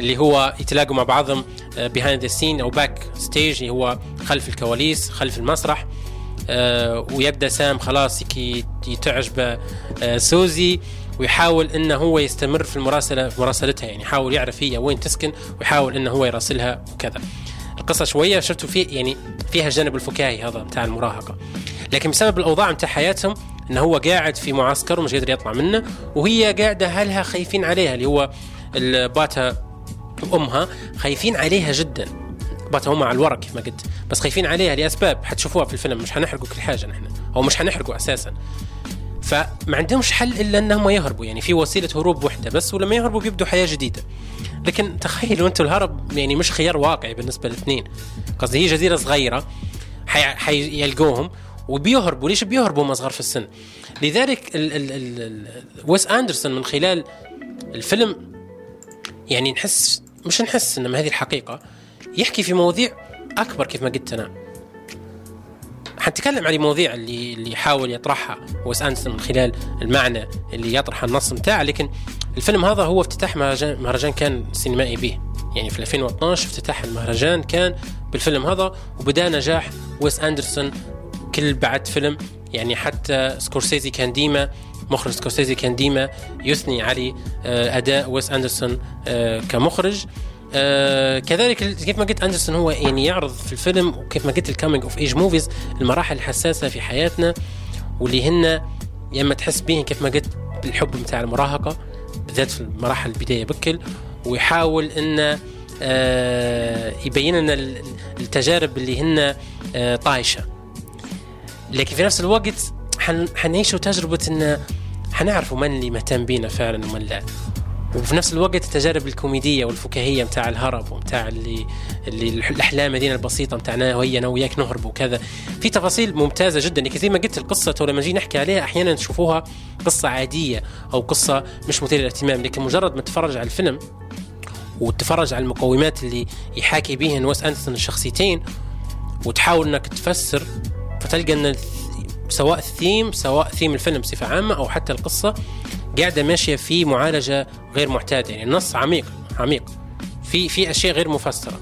اللي هو يتلاقوا مع بعضهم behind the scene أو backstage اللي هو خلف الكواليس خلف المسرح. ويبدأ سام خلاص تعجبه آه، سوزي ويحاول إنه هو يستمر في المراسله في مراسلتها يعني يحاول يعرف هي وين تسكن ويحاول إنه هو يراسلها وكذا. القصة شوية شفتوا في يعني فيها الجانب الفكاهي هذا بتاع المراهقة. لكن بسبب الأوضاع بتاع حياتهم إنه هو قاعد في معسكر ومش قادر يطلع منه وهي قاعدة اهلها خايفين عليها اللي هو باتها وامها خايفين عليها جدا. باتها هم على الورق كيف ما قلت. بس خايفين عليها لأسباب. حتشوفوها في الفيلم. مش حنحرقوا كل حاجة نحن. أو مش حنحرقوا أساسا. فما عندهمش حل إلا إنهم يهربوا. يعني في وسيلة هروب وحدة. بس ولما يهربوا بيبدوا حياة جديدة. لكن تخيلوا أنتم الهرب. يعني مش خيار واقعي بالنسبة للاثنين. قصدي هي جزيرة صغيرة. حيلقوهم. وبيهربوا. ليش بيهربوا هم صغار في السن؟ لذلك ال ال ال ويس أندرسون من خلال الفيلم يعني نحس مش نحس انما هذه الحقيقة. يحكي في مواضيع أكبر كيف ما قلت أنا. حنتكلم عن المواضيع اللي اللي يحاول يطرحها ويس اندرسون من خلال المعنى اللي يطرح النص بتاعه لكن الفيلم هذا هو افتتاح مهرجان مهرجان كان سينمائي به. يعني في 2012 افتتاح المهرجان كان بالفيلم هذا وبدأ نجاح ويس أندرسون كل بعد فيلم. يعني حتى سكورسيزي كان ديما مخرج سكورسيزي كان ديما يثني على آه، أداء ويس أندرسون آه، كمخرج. آه كذلك كيف ما قلت أندرسون هو يعني يعرض في الفيلم وكيف ما قلت ال coming of age movies المراحل الحساسة في حياتنا واللي هن يا إما تحس بيهن كيف ما قلت الحب بتاع المراهقة بالذات في المراحل البداية بكل ويحاول انه آه يبين لنا التجارب اللي هن آه طايشة. لكن في نفس الوقت حن حنعيشوا تجربة إن حنعرفوا من اللي مهتم بينا فعلا ومن لا. وفي نفس الوقت التجارب الكوميدية والفكاهية متاع الهرب ومتاع اللي اللي الأحلام هذينا البسيطة متاعنا وهي أنا وياك نهرب وكذا. في تفاصيل ممتازة جدا. يعني زي ما قلت القصة تو لما نجي نحكي عليها أحيانا تشوفوها قصة عادية أو قصة مش مثيرة للاهتمام. لكن مجرد ما تتفرج على الفيلم وتتفرج على المقومات اللي يحاكي بيهن ويس أندرسون الشخصيتين وتحاول إنك تفسر فتلقى إن سواء الثيم سواء ثيم الفيلم بصفة عامة أو حتى القصة قاعدة ماشية في معالجة غير معتادة يعني النص عميق عميق. في في أشياء غير مفسرة.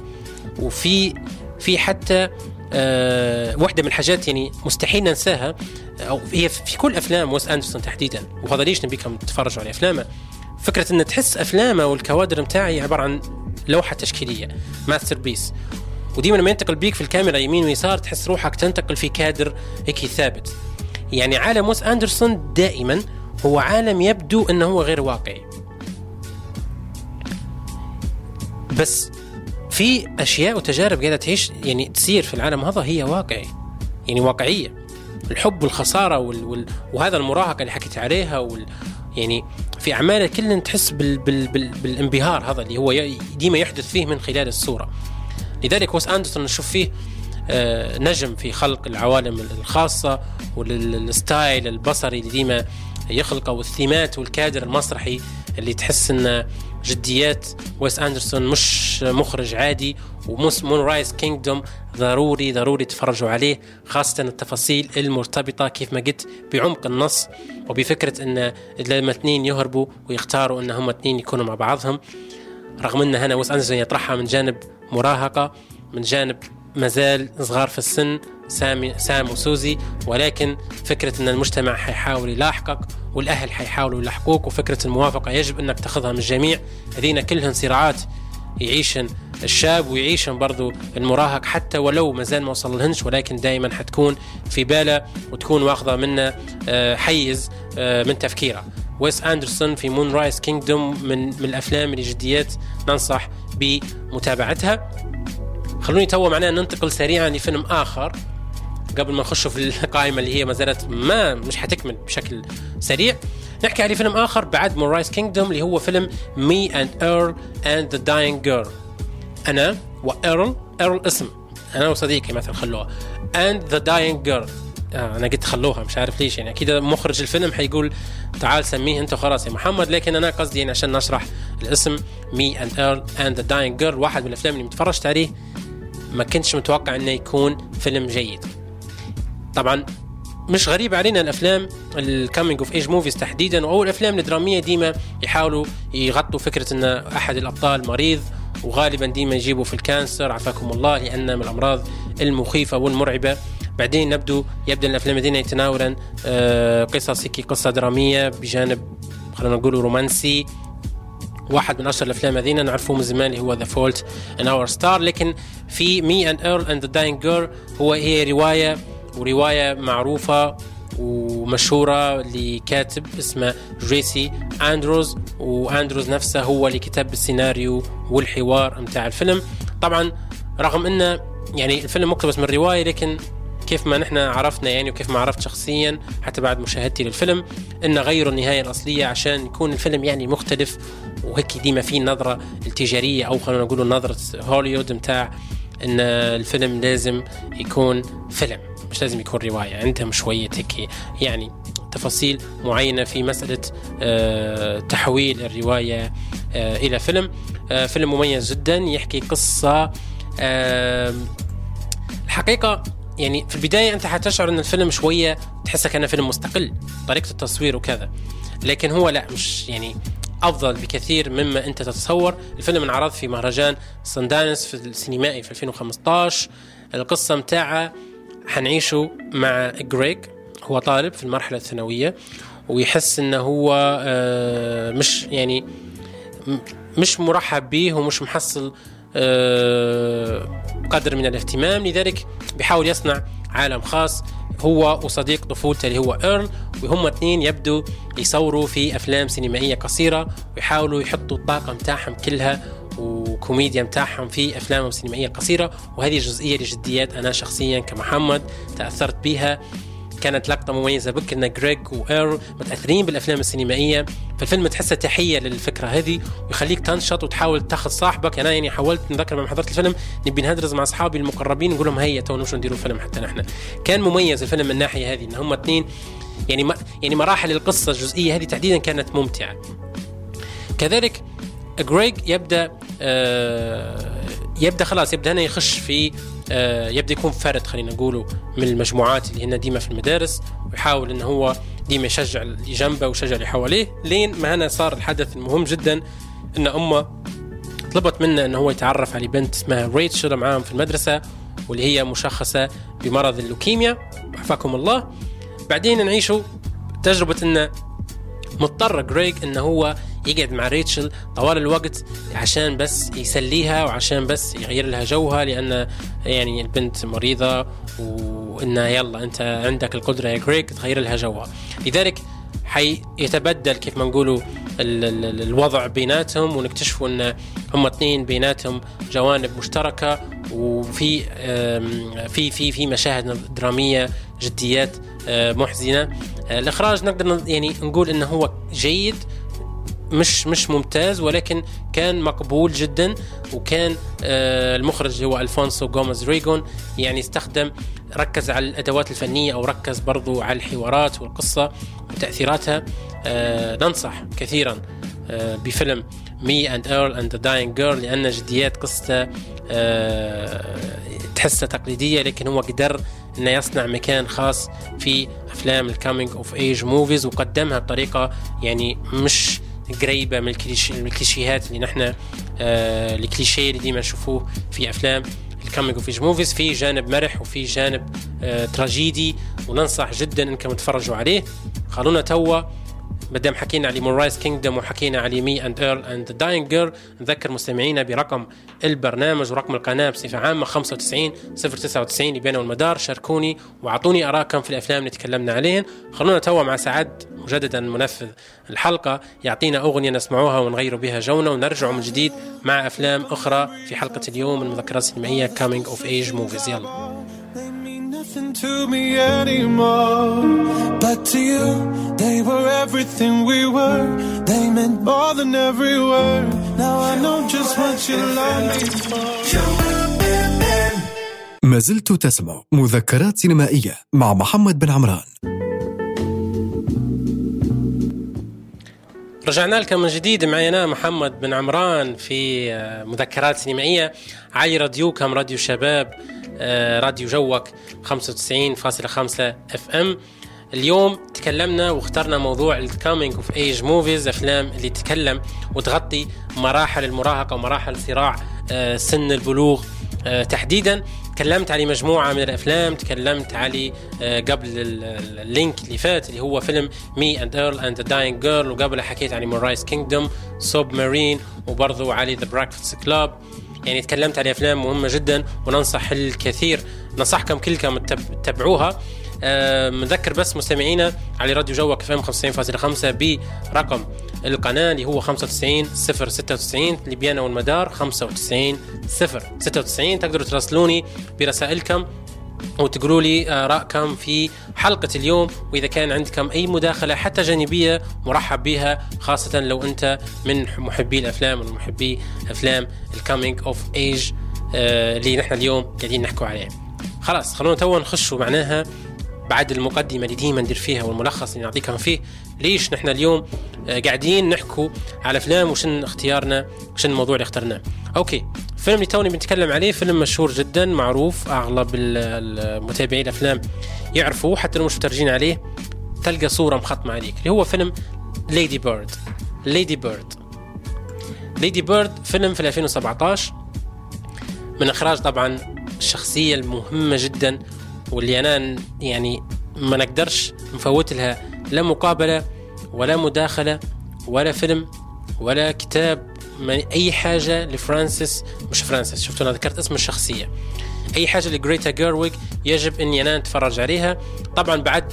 وفي في حتى أه واحدة من الحاجات يعني مستحيل ننساها أو هي في كل أفلام ويس أندرسون تحديدا وهذا ليش نبيكم تتفرجوا على أفلامه؟ فكرة إن تحس أفلامه والكوادر متاعي عبارة عن لوحة تشكيلية masterpiece. وديما لما ينتقل بيك في الكاميرا يمين ويسار تحس روحك تنتقل في كادر هيك ثابت. يعني عالم ويس أندرسون دائما هو عالم يبدو إنه هو غير واقعي. بس في أشياء وتجارب قاعدة تعيش يعني تصير في العالم هذا هي واقعي يعني واقعية. الحب والخسارة وال... وال... وهذا المراهقة اللي حكيت عليها وال... يعني في أعماله كلنا تحس بال... بال... بال... بالانبهار هذا اللي هو ديما يحدث فيه من خلال الصورة. لذلك ويس أندرسون نشوف فيه آه نجم في خلق العوالم الخاصة وال style البصري اللي ديما يخلقه والثيمات والكادر المسرحي اللي تحس انه جديات ويس أندرسون مش مخرج عادي و Moonrise Kingdom ضروري ضروري تفرجوا عليه خاصة التفاصيل المرتبطة كيف ما قلت بعمق النص وبفكرة إن لما اثنين يهربوا ويختاروا إن هم اثنين يكونوا مع بعضهم. رغم إن هنا ويس أندرسون يطرحها من جانب مراهقة من جانب مازال صغار في السن سامي سام وسوزي ولكن فكرة أن المجتمع حيحاول يلاحقك والأهل حيحاولوا يلاحقوك وفكرة الموافقة يجب أنك تاخذها من الجميع. هذين كلهن صراعات يعيشن الشاب ويعيشن برضو المراهق حتى ولو مازال ما وصل لهنش ولكن دائما حتكون في باله وتكون واخذة منه آه، حيز آه، من تفكيره. ويس أندرسون في Moonrise Kingdom من من الأفلام اللي جديات ننصح بمتابعتها. خلوني تو معناه ننتقل سريعا لفيلم آخر. قبل ما نخش في القائمة اللي هي ما زالت ما مش حتكمل بشكل سريع نحكي على فيلم آخر بعد Moonrise Kingdom اللي هو فيلم Me and Earl and the Dying Girl أنا وايرل ايرل اسم. أنا وصديقي مثلا خلوها. and the Dying Girl أنا قلت خلوها مش عارف ليش يعني. أكيد مخرج الفيلم حيقول تعال سميه أنت خلاص يا محمد لكن أنا قصدي يعني عشان نشرح الاسم Me and Earl and the Dying Girl واحد من الأفلام اللي متفرجت عليه ما كنتش متوقع إنه يكون فيلم جيد. طبعا مش غريب علينا الأفلام ال coming of age movies تحديدا أو الأفلام الدرامية ديما يحاولوا يغطوا فكرة إن أحد الأبطال مريض وغالبا ديما يجيبوا في ال cancer عافاكم الله لأن من الأمراض المخيفة والمرعبة. بعدين نبدو يبدأ الأفلام ديما يتناولوا آه، قصص قصة درامية بجانب خلينا نقول رومانسي. واحد من أشهر الأفلام هذينا نعرفوه من زمان اللي هو The Fault in Our Stars لكن في Me and Earl and the Dying Girl هو هي رواية ورواية معروفة ومشهورة لكاتب اسمه جيسي أندروز وأندروز نفسه هو اللي كتب السيناريو والحوار متاع الفيلم. طبعا رغم انه يعني الفيلم مقتبس من الرواية لكن كيف ما نحن عرفنا يعني وكيف ما عرفت شخصيا حتى بعد مشاهدتي للفيلم إن غيروا النهاية الأصلية عشان يكون الفيلم يعني مختلف وهيك ديما فيه النظره التجارية أو خلينا نقول نظرة هوليوود متاع إن الفيلم لازم يكون فيلم. مش لازم يكون رواية عندهم شوية هيك يعني تفاصيل معينة في مسألة آه، تحويل الرواية آه، إلى فيلم. آه، فيلم مميز جدا يحكي قصة الحقيقة يعني في البداية أنت حتشعر أن الفيلم شوية تحسه كأنه فيلم مستقل طريقة التصوير وكذا. لكن هو لا مش يعني أفضل بكثير مما أنت تتصور. الفيلم انعرض في مهرجان سندانس في السينمائي في 2015 القصة متاعة حنعيشه مع جريج هو طالب في المرحلة الثانوية ويحس إنه هو آه، مش يعني مش مرحب به ومش محصل آه، قدر من الاهتمام. لذلك بيحاول يصنع عالم خاص. هو وصديق طفولته اللي هو ايرل وهم اثنين يبدوا يصوروا في أفلام سينمائية قصيرة ويحاولوا يحطوا الطاقة متاعهم كلها وكوميديا متاعهم في افلامهم السينمائيه القصيره وهذه جزئية لجديات أنا شخصيا كمحمد تأثرت بها. كانت لقطة مميزة بك إن جريج وايرل متأثرين بالأفلام السينمائية فالفيلم تحسه تحية للفكرة هذه ويخليك تنشط وتحاول تاخذ صاحبك. أنا يعني حاولت نذكر لما حضرت الفيلم نبي نهدرز مع أصحابي المقربين نقول لهم هيا تو نمشوا نديروا فيلم حتى نحن. كان مميز الفيلم من الناحية هذه إن هم اثنين يعني ما يعني مراحل القصة الجزئية هذه تحديدا كانت ممتعة. كذلك جريج يبدأ آه يبدأ خلاص يبدأ هنا يخش في آه يبدأ يكون فرد خلينا نقوله من المجموعات اللي هن ديما في المدارس ويحاول إنه هو ديما يشجع اللي جنبه ويشجع اللي حواليه لين ما هنا صار الحدث المهم جدا إن أمه طلبت منه انه هو يتعرف على بنت اسمها ريتشل معاهم في المدرسة واللي هي مشخصة بمرض اللوكيميا. عافاكم الله. بعدين نعيشوا تجربة إنه مضطر جريج إنه هو يقعد مع ريتشل طوال الوقت عشان بس يسليها وعشان بس يغير لها جوها لأن يعني البنت مريضة وإنه يلا أنت عندك القدرة يا جريج تغير لها جوها. لذلك حيتبدل كيف ما نقولوا ال- ال- ال- الوضع بيناتهم ونكتشفوا إن هم اثنين بيناتهم جوانب مشتركة وفي في في في مشاهد درامية جديات آه، محزنة. آه، الإخراج نقدر يعني نقول إنه هو جيد مش مش ممتاز ولكن كان مقبول جدا وكان آه، المخرج هو ألفونسو جوميز ريغون. يعني استخدم ركز على الأدوات الفنية أو ركز برضو على الحوارات والقصة وتأثيراتها. آه، ننصح كثيرا آه، بفيلم Me and Earl and the Dying Girl لأن جديات قصته تحسها تقليدية لكن هو قدر إنه يصنع مكان خاص في أفلام ال coming of age movies وقدمها بطريقة يعني مش قريبة من الكليش- من الكليشيهات اللي نحن آه الكليشيه اللي ديما نشوفوه في أفلام ال coming of movies في جانب مرح وفي جانب آه تراجيدي وننصح جدا إنكم تتفرجوا عليه. خلونا توا مادام حكينا على Moonrise Kingdom وحكينا على Me and Earl and Dying Girl نذكر مستمعينا برقم البرنامج ورقم القناة بصفة عامة 95 099 ليبيانا والمدار شاركوني واعطوني ارائكم في الأفلام اللي تكلمنا عليهن. خلونا توا مع سعد مجددا منفذ الحلقة. يعطينا أغنية نسمعوها ونغيروا بها جونا ونرجع من جديد مع أفلام أخرى في حلقة اليوم. من السينمائية coming of age movies يلا. Nothing to me anymore. But to you, they were everything we were. They meant more than every word. Now I know just what you love me for. ما زلت تسمع مذكرات سينمائية مع محمد بن عمران رجعنا لكم من جديد معي أنا محمد بن عمران في مذكرات سينمائية علي راديوكم راديو شباب راديو جوك 95.5 FM اليوم تكلمنا واخترنا موضوع ال coming of age movies أفلام اللي تتكلم وتغطي مراحل المراهقة ومراحل صراع آه، سن البلوغ. آه، تحديدا تكلمت على مجموعة من الأفلام تكلمت على آه، قبل ال- ال- ال link اللي فات اللي هو فيلم Me and Earl and the Dying Girl وقبل حكيت على Moonrise Kingdom Submarine وبرضو على The Breakfast Club يعني تكلمت على أفلام مهمة جدا وننصح الكثير ننصحكم كلكم تتب- تتابعوها آه، مذكر بس مستمعينا على راديو جوك إف إم 95.5 برقم القناة اللي هو 95 096 لبيانا والمدار 95 096 تقدروا تراسلوني برسائلكم وتقولوا لي آرائكم في حلقة اليوم وإذا كان عندكم أي مداخلة حتى جانبية مرحب بها خاصة لو أنت من محبي الأفلام ومن محبي أفلام ال coming of age اللي نحن اليوم قاعدين نحكوا عليه. خلاص خلونا توا نخشوا معناها بعد المقدمة اللي ديما ندير فيها والملخص اللي نعطيكم فيه ليش نحن اليوم آه، قاعدين نحكوا على أفلام وشن اختيارنا وشن الموضوع اللي اخترناه. okay. الفيلم اللي توني بنتكلم عليه فيلم مشهور جدا معروف أغلب ال- المتابعين الأفلام يعرفوه حتى لو مش متفرجين عليه تلقى صورة مخطمة عليك اللي هو فيلم Lady Bird Lady Bird Lady Bird فيلم في 2017 من إخراج طبعا الشخصية المهمة جدا واللي أنا يعني ما نقدرش نفوت لها لا مقابلة ولا مداخلة ولا فيلم ولا كتاب أي حاجة لفرانسيس مش فرانسيس شفتوا أنا ذكرت اسم الشخصية. أي حاجة لجريتا جيرويج يجب إني أنا اتفرج عليها. طبعا بعد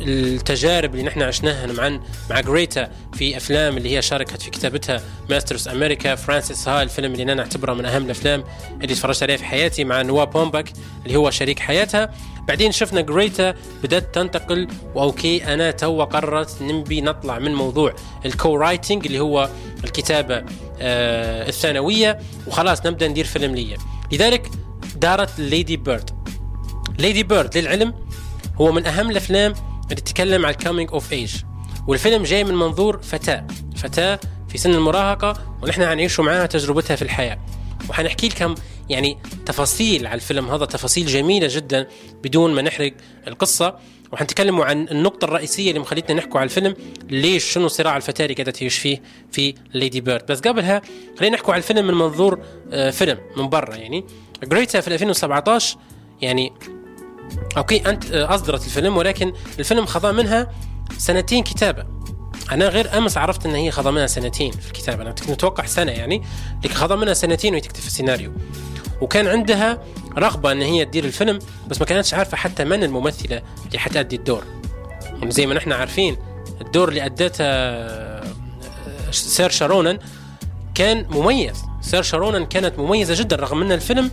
التجارب اللي نحن عشناها مع مع جريتا في أفلام اللي هي شاركت في كتابتها Mistress America Frances Ha الفيلم اللي أنا اعتبره من أهم الأفلام اللي تفرجت عليها في حياتي مع نوا بومباك اللي هو شريك حياتها. بعدين شفنا جريتا بدأت تنتقل و okay أنا تو قررت نبي نطلع من موضوع ال co-writing اللي هو الكتابة آه الثانوية وخلاص نبدأ ندير فيلم لي لذلك دارت ليدي بيرد ليدي بيرد للعلم هو من أهم الأفلام اللي تتكلم عن ال coming of age والفيلم جاي من منظور فتاة. فتاة في سن المراهقة ونحن حنعيشوا معاها تجربتها في الحياة. وحنحكي لكم يعني تفاصيل على الفيلم هذا تفاصيل جميلة جدا بدون ما نحرق القصة. وحنتكلموا عن النقطة الرئيسية اللي مخليتنا نحكوا على الفيلم ليش شنو صراع الفتاة اللي قاعدة تعيش فيه في ليدي بيرد بس قبلها خلينا نحكوا على الفيلم من منظور آه، فيلم من برا يعني. جريتا في 2017 يعني okay أنت آه، أصدرت الفيلم ولكن الفيلم خضع منها سنتين كتابة. أنا غير أمس عرفت إن هي خضع منها سنتين في الكتابة. أنا كنت متوقع سنة يعني لكن خضع منها سنتين وهي تكتب السيناريو. وكان عندها رغبة إن هي تدير الفيلم بس ما كانتش عارفة حتى من الممثلة اللي حتأدي الدور. زي ما نحن عارفين الدور اللي ادته آه، سير شارونن كان مميز. سير شارونن كانت مميزة جدا رغم إن الفيلم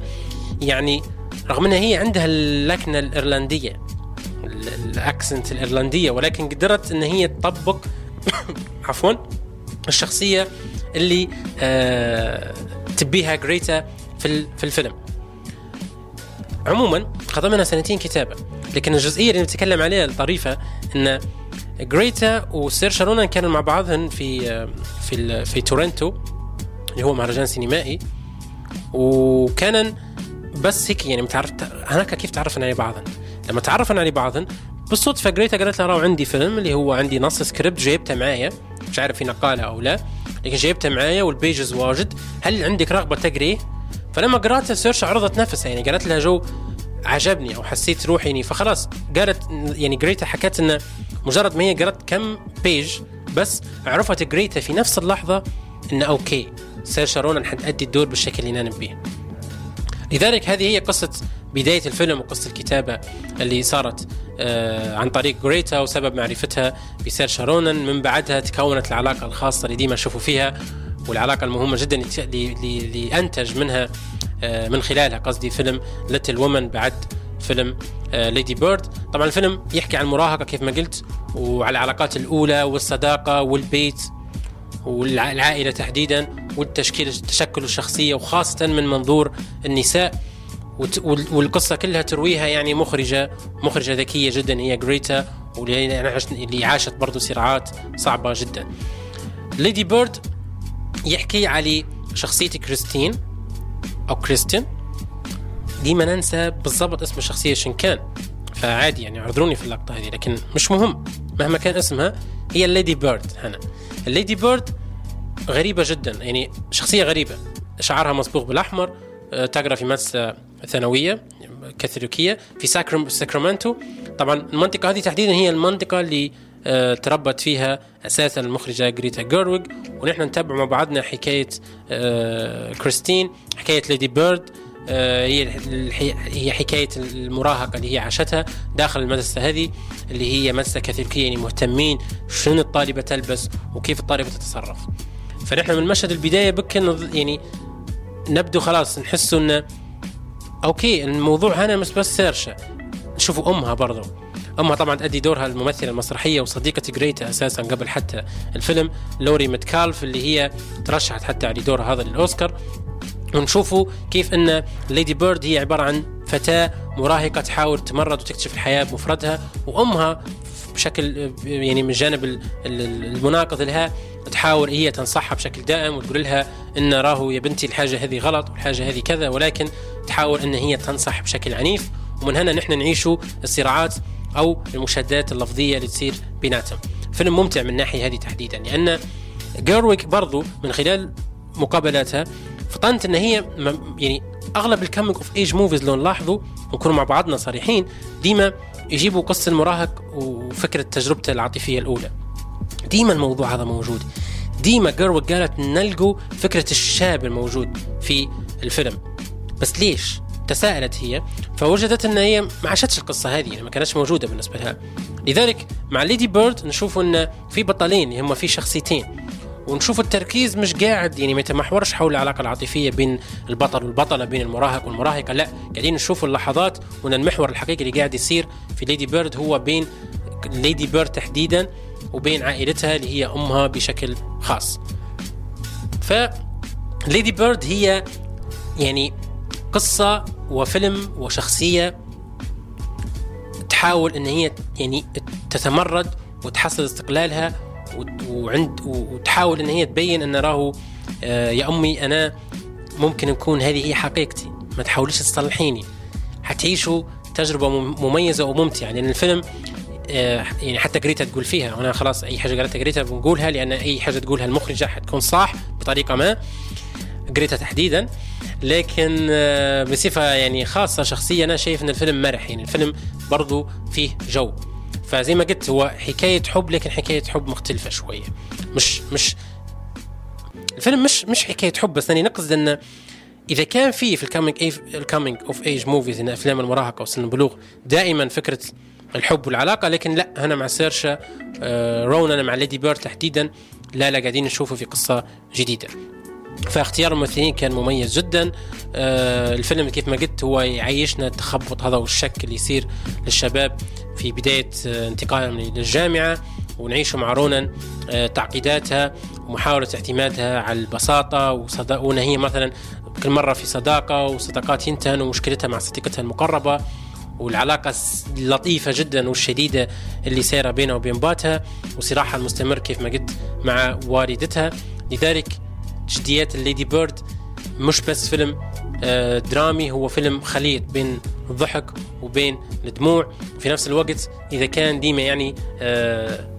يعني رغم إنها هي عندها اللكنة الإيرلندية الأكسنت الإيرلندية ولكن قدرت إن هي تطبق عفوا الشخصية اللي آه تبيها جريتا في في الفيلم. عموما خذ منها سنتين كتابة لكن الجزئية اللي نتكلم عليها الطريفة إن جريتا وسيرشا رونان كانوا مع بعضهم في آه، في في تورنتو اللي هو مهرجان سينمائي وكان بس هيك يعني متعرف هناك كيف تعرفنا على بعضهم لما تعرفنا على بعضهم بالصدفة جريتا قالت لها عندي فيلم اللي هو عندي نص سكريبت جايبته معايا. مش عارف في نقاله أو لا لكن جايبته معايا وال pages واجد. هل عندك رغبة تقريه فلما قرأته سيرشا عرضت نفسها يعني قالت لها جو عجبني أو حسيت روحي يعني فخلاص قالت يعني جريتا حكت إنه مجرد ما هي قرأت كم page بس عرفت جريتا في نفس اللحظة إنه okay سيرشا رونان حتأدي الدور بالشكل اللي أنا نبيه. لذلك هذه هي قصة بداية الفيلم وقصة الكتابة اللي صارت آه عن طريق جريتا وسبب معرفتها بسيرشا رونان من بعدها تكونت العلاقة الخاصة اللي ديما نشوفوا فيها والعلاقة المهمة جدا اللي أنتج منها آه من خلالها قصدي فيلم ليتل وومن بعد فيلم ليدي آه بيرد طبعا الفيلم يحكي عن المراهقة كيف ما قلت وعلى العلاقات الأولى والصداقة والبيت. والعائلة تحديدا والتشكيل تشكل الشخصية وخاصة من منظور النساء. والقصة كلها ترويها يعني مخرجة مخرجة ذكية جدا هي جريتا واللي عاشت برضه صراعات صعبة جدا. ليدي بيرد يحكي على شخصية كريستين أو كريستين. ديما ننسى بالضبط اسم الشخصية شن كان. فعادي يعني اعذروني في اللقطة هذه لكن مش مهم. مهما كان اسمها هي الليدي بيرد هنا. الليدي بيرد غريبة جدا يعني شخصية غريبة. شعرها مصبوغ بالأحمر آه، تقرأ في مدرسة ثانوية كاثوليكية في ساكرامنتو. طبعا المنطقة هذه تحديدا هي المنطقة اللي آه، تربت فيها أساسا المخرجة جريتا جيرويج ونحن نتابع مع بعضنا حكاية آه، كريستين حكاية ليدي بيرد هي هي حكاية المراهقة اللي هي عاشتها داخل المدرسة هذه اللي هي مدرسة كاثوليكية يعني مهتمين شنو الطالبة تلبس وكيف الطالبة تتصرف. فنحن من مشهد البداية بك يعني نبدو خلاص نحسوا انه okay الموضوع هنا مش بس سيرشا نشوفوا أمها برضو. أمها طبعا تأدي دورها الممثلة المسرحية وصديقة جريتا أساسا قبل حتى الفيلم لوري ميتكالف اللي هي ترشحت حتى على دورها هذا للأوسكار. ونشوفوا كيف أن ليدي بيرد هي عبارة عن فتاة مراهقة تحاول تمرد وتكتشف الحياة بمفردها وأمها بشكل يعني من الجانب المناقض لها تحاول هي تنصحها بشكل دائم وتقول لها إن راهو يا بنتي الحاجة هذه غلط والحاجة هذه كذا ولكن تحاول إن هي تنصح بشكل عنيف. ومن هنا نحن نعيشوا الصراعات أو المشادات اللفظية اللي تصير بيناتهم. فيلم ممتع من الناحيه هذه تحديدا لأن جيرويك برضو من خلال مقابلاتها فطنت إن هي يعني أغلب ال coming of age movies لو نلاحظوا نكون مع بعضنا صريحين ديما يجيبوا قصة المراهق وفكرة تجربته العاطفية الأولى. ديما الموضوع هذا موجود. ديما جيرويك قالت نلقوا فكرة الشاب الموجود في الفيلم. بس ليش؟ تساءلت هي فوجدت إن هي ما عاشتش القصة هذه يعني ما كانتش موجودة بالنسبة لها. لذلك مع ليدي بيرد نشوف إن في بطلين هم في شخصيتين. ونشوف التركيز مش قاعد يعني ما يتمحورش حول العلاقة العاطفية بين البطل والبطلة بين المراهق والمراهقة لا. قاعدين نشوف اللحظات وان المحور الحقيقي اللي قاعد يصير في ليدي بيرد هو بين ليدي بيرد تحديدا وبين عائلتها اللي هي أمها بشكل خاص. ف ليدي بيرد هي يعني قصة وفيلم وشخصية تحاول إن هي يعني تتمرد وتحصل استقلالها وعند وتحاول إن هي تبين إن راهو آه، يا أمي أنا ممكن نكون هذه هي حقيقتي ما تحاوليش تصلحيني. حتعيشوا تجربة مميزة وممتعة لأن الفيلم آه، يعني حتى جريتا تقول فيها وأنا خلاص أي حاجة قالتها جريتا بنقولها لأن أي حاجة تقولها المخرجه حتكون صح بطريقة ما جريتا تحديدا. لكن آه، بصفة يعني خاصة شخصيه أنا شايف إن الفيلم مرح يعني الفيلم برضو فيه جو. فزي ما قلت هو حكاية حب لكن حكاية حب مختلفة شوية. مش مش الفيلم مش مش حكاية حب بس اني نقصد انه إذا كان في في ال coming ال coming of age movies إن أفلام المراهقة وسن البلوغ دائما فكرة الحب والعلاقة لكن لا هنا مع سيرشا آه، رونان مع ليدي بيرد تحديدا لا لا قاعدين نشوفه في قصة جديدة. فاختيار الممثلين كان مميز جدا. آه الفيلم كيف ما قلت هو يعيشنا التخبط هذا والشك اللي يصير للشباب في بداية آه انتقالهم للجامعة ونعيش مع رونان آه تعقيداتها ومحاولة اعتمادها على البساطة وصدا... وان هي مثلا كل مرة في صداقة وصداقات ينتهن ومشكلتها مع صديقتها المقربة والعلاقة اللطيفة جدا والشديدة اللي صايرة بينها وبين باباتها وصراعها المستمر كيف ما قلت مع والدتها. لذلك جديات ال Lady Bird مش بس فيلم آه، درامي هو فيلم خليط بين الضحك وبين الدموع. في نفس الوقت إذا كان ديما يعني آه،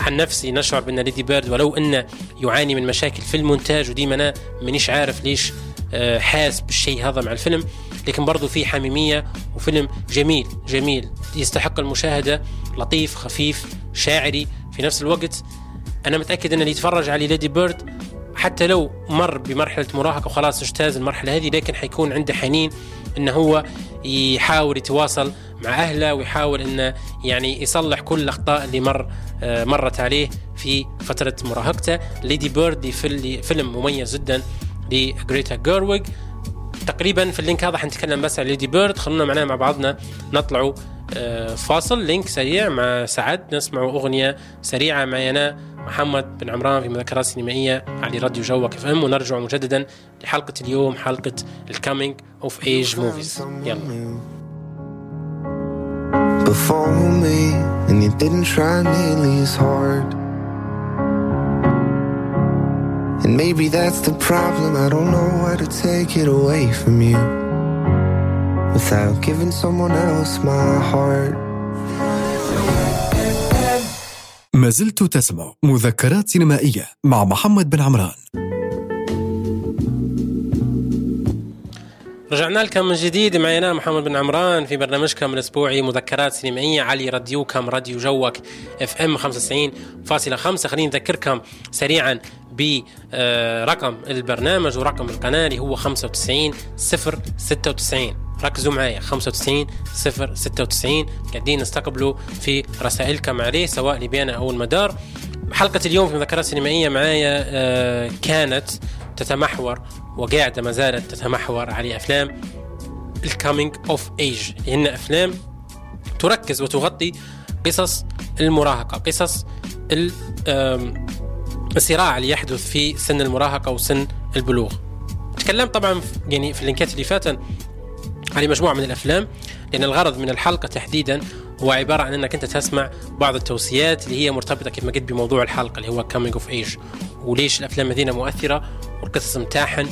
عن نفسي نشعر بأن Lady Bird ولو أنه يعاني من مشاكل في المونتاج وديما أنا مانيش عارف ليش آه، حاس بالشيء هذا مع الفيلم. لكن برضو في حميمية وفيلم جميل جميل. يستحق المشاهدة لطيف خفيف شاعري. في نفس الوقت أنا متأكد أن اللي يتفرج على Lady Bird حتى لو مر بمرحلة مراهقة وخلاص اجتاز المرحلة هذه لكن حيكون عنده حنين إنه هو يحاول يتواصل مع أهله ويحاول إنه يعني يصلح كل الأخطاء اللي مر آه، مرت عليه في فترة مراهقته. Lady Bird فيلم مميز جدا لجريتا جيرويج. تقريبا في ال link هذا حنتكلم بس عن Lady Bird. خلونا معنا مع بعضنا نطلعوا فاصل link سريع مع سعد. نسمع أغنية سريعة معي أنا محمد بن عمران في مذكرات سينمائية على راديو جوك إف إم. ونرجع مجددا لحلقة اليوم حلقة الكامينج اوف ايج موفيز يلا. Before me and you didn't try nearly as hard. And maybe that's the problem. I don't know how to take it away from you. Without giving someone else my heart. ما زلت تسمع مذكرات سينمائية مع محمد بن عمران. رجعنا لكم من جديد. معي أنا محمد بن عمران في برنامجكم الأسبوعي مذكرات سينمائية علي راديوكم راديو جوك اف ام 95.5 خليني نذكركم سريعا برقم البرنامج ورقم القناة اللي هو 95 096 ركزوا معايا. 95 0 96 قاعدين نستقبلوا في رسائلكم عليه سواء ليبيانا أو المدار. حلقة اليوم في مذكرات سينمائية معايا آه، كانت تتمحور وقاعدة ما زالت تتمحور على أفلام ال coming of age لأن أفلام تركز وتغطي قصص المراهقة قصص الصراع اللي يحدث في سن المراهقة وسن البلوغ. تكلمت طبعا يعني في اللينكات اللي فاتت هذه مجموعة من الأفلام لأن الغرض من الحلقة تحديدا هو عبارة عن أنك أنت تسمع بعض التوصيات اللي هي مرتبطة كما قلت بموضوع الحلقة اللي هو coming of age وليش الأفلام هذه مؤثرة والقصص متاعهن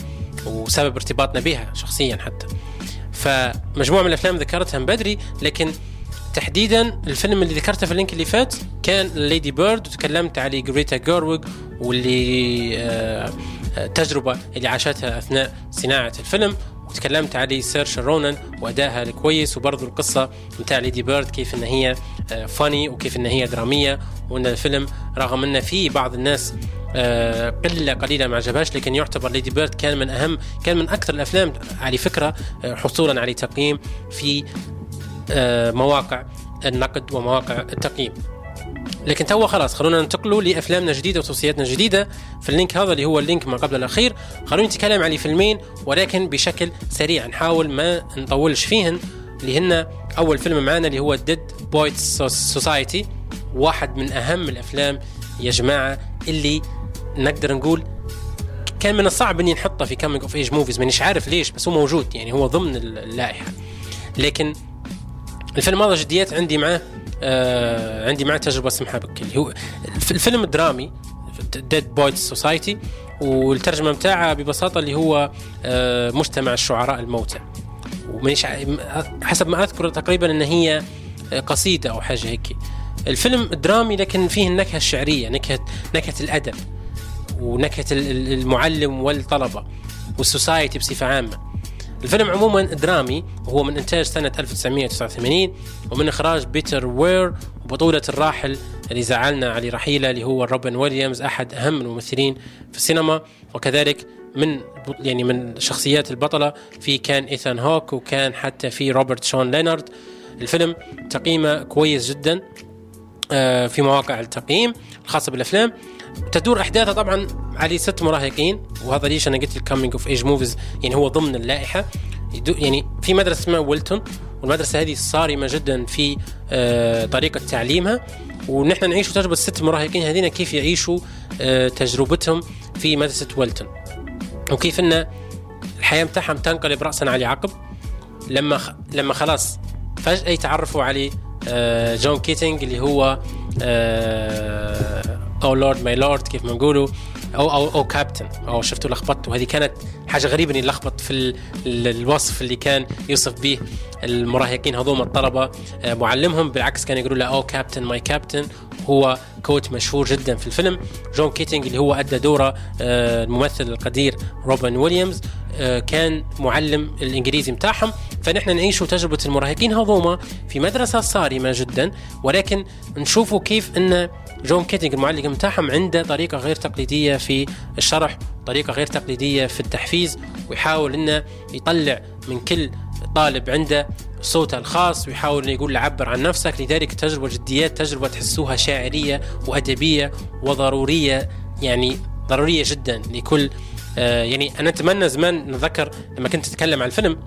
وسبب ارتباطنا بها شخصيا حتى. فمجموعة من الأفلام ذكرتها من بدري لكن تحديدا الفيلم اللي ذكرته في ال link اللي فات كان Lady Bird وتكلمت على جريتا جيرويج واللي آه، آه، تجربة اللي عاشتها أثناء صناعة الفيلم. وتكلمت على سيرشا رونان وأدائها الكويس وبرضه القصة متاع Lady Bird كيف إن هي funny آه، وكيف إن هي درامية وإن الفيلم رغم إن في بعض الناس آه، قلة قليلة ما عجبهاش لكن يعتبر Lady Bird كان من أهم كان من أكثر الأفلام على فكرة آه، حصولا على تقييم في مواقع النقد ومواقع التقييم. لكن تو خلاص خلونا ننتقلوا لأفلامنا الجديدة وتوصياتنا الجديدة. في ال link هذا اللي هو ال link ما قبل الأخير. خلونا نتكلم على فيلمين ولكن بشكل سريع نحاول ما نطولش فيهن اللي هن أول فيلم معانا اللي هو Dead Poets Society واحد من أهم الأفلام يا جماعة اللي نقدر نقول كان من الصعب إني نحطه في coming of age movies مانيش عارف ليش بس هو موجود يعني هو ضمن اللائحة. لكن الفيلم هذا جديات عندي معاه آه عندي معاه تجربة سمحة بكل اللي هو الفيلم درامي Dead Poets Society والترجمة بتاعها ببساطة اللي هو آه مجتمع الشعراء الموتى. ومانيش حسب ما أذكر تقريبا إن هي قصيدة أو حاجة هيك. الفيلم درامي لكن فيه النكهة الشعرية نكهة نكهة الأدب ونكهة المعلم والطلبة وال society بصفة عامة. الفيلم عموما درامي وهو من إنتاج سنة 1989 ومن إخراج بيتر وير وبطولة الراحل اللي زعلنا على رحيله اللي هو روبن ويليامز أحد أهم الممثلين في السينما. وكذلك من يعني من شخصيات البطلة في كان إيثان هوك وكان حتى في روبرت شون لينارد. الفيلم تقييمه كويس جدا آه، في مواقع التقييم الخاصه بالأفلام. تدور أحداثها طبعا على ست مراهقين وهذا ليش أنا قلت ال coming of age movies يعني هو ضمن اللائحة. يعني في مدرسة اسمها ويلتون والمدرسة هذه صارمة جدا في آه، طريقة تعليمها. ونحن نعيش تجربة الست مراهقين هذين كيف يعيشوا آه، تجربتهم في مدرسة ويلتون وكيف إن الحياة بتاعهم تنقلب راسا على عقب. لما. لما خلاص فجأة يتعرفوا على آه، جون كيتنج اللي هو O lord my lord كيف ما نقولوا أو أو O captain أو شفتوا لخبطت وهذه كانت حاجة غريبة إني لخبط في الوصف اللي كان يوصف به المراهقين هذوما الطلبة. آه، معلمهم بالعكس كان يقولوا له O captain my captain. هو quote مشهور جدا في الفيلم. جون كيتنج اللي هو أدى دوره آه، الممثل القدير روبن ويليامز آه، كان معلم الإنجليزي متاعهم فنحن نعيش تجربة المراهقين هذوما في مدرسة صارمة جدا. ولكن نشوفوا كيف إن جون كيتنج المعلم متاعهم عنده طريقة غير تقليدية في الشرح طريقة غير تقليدية في التحفيز ويحاول إنه يطلع من كل طالب عنده صوته الخاص ويحاول يقول عبر عن نفسك. لذلك تجربة جديات تجربة تحسوها شاعرية وأدبية وضرورية يعني ضرورية جدا لكل آه يعني أنا أتمنى زمان نذكر لما كنت أتكلم عن الفيلم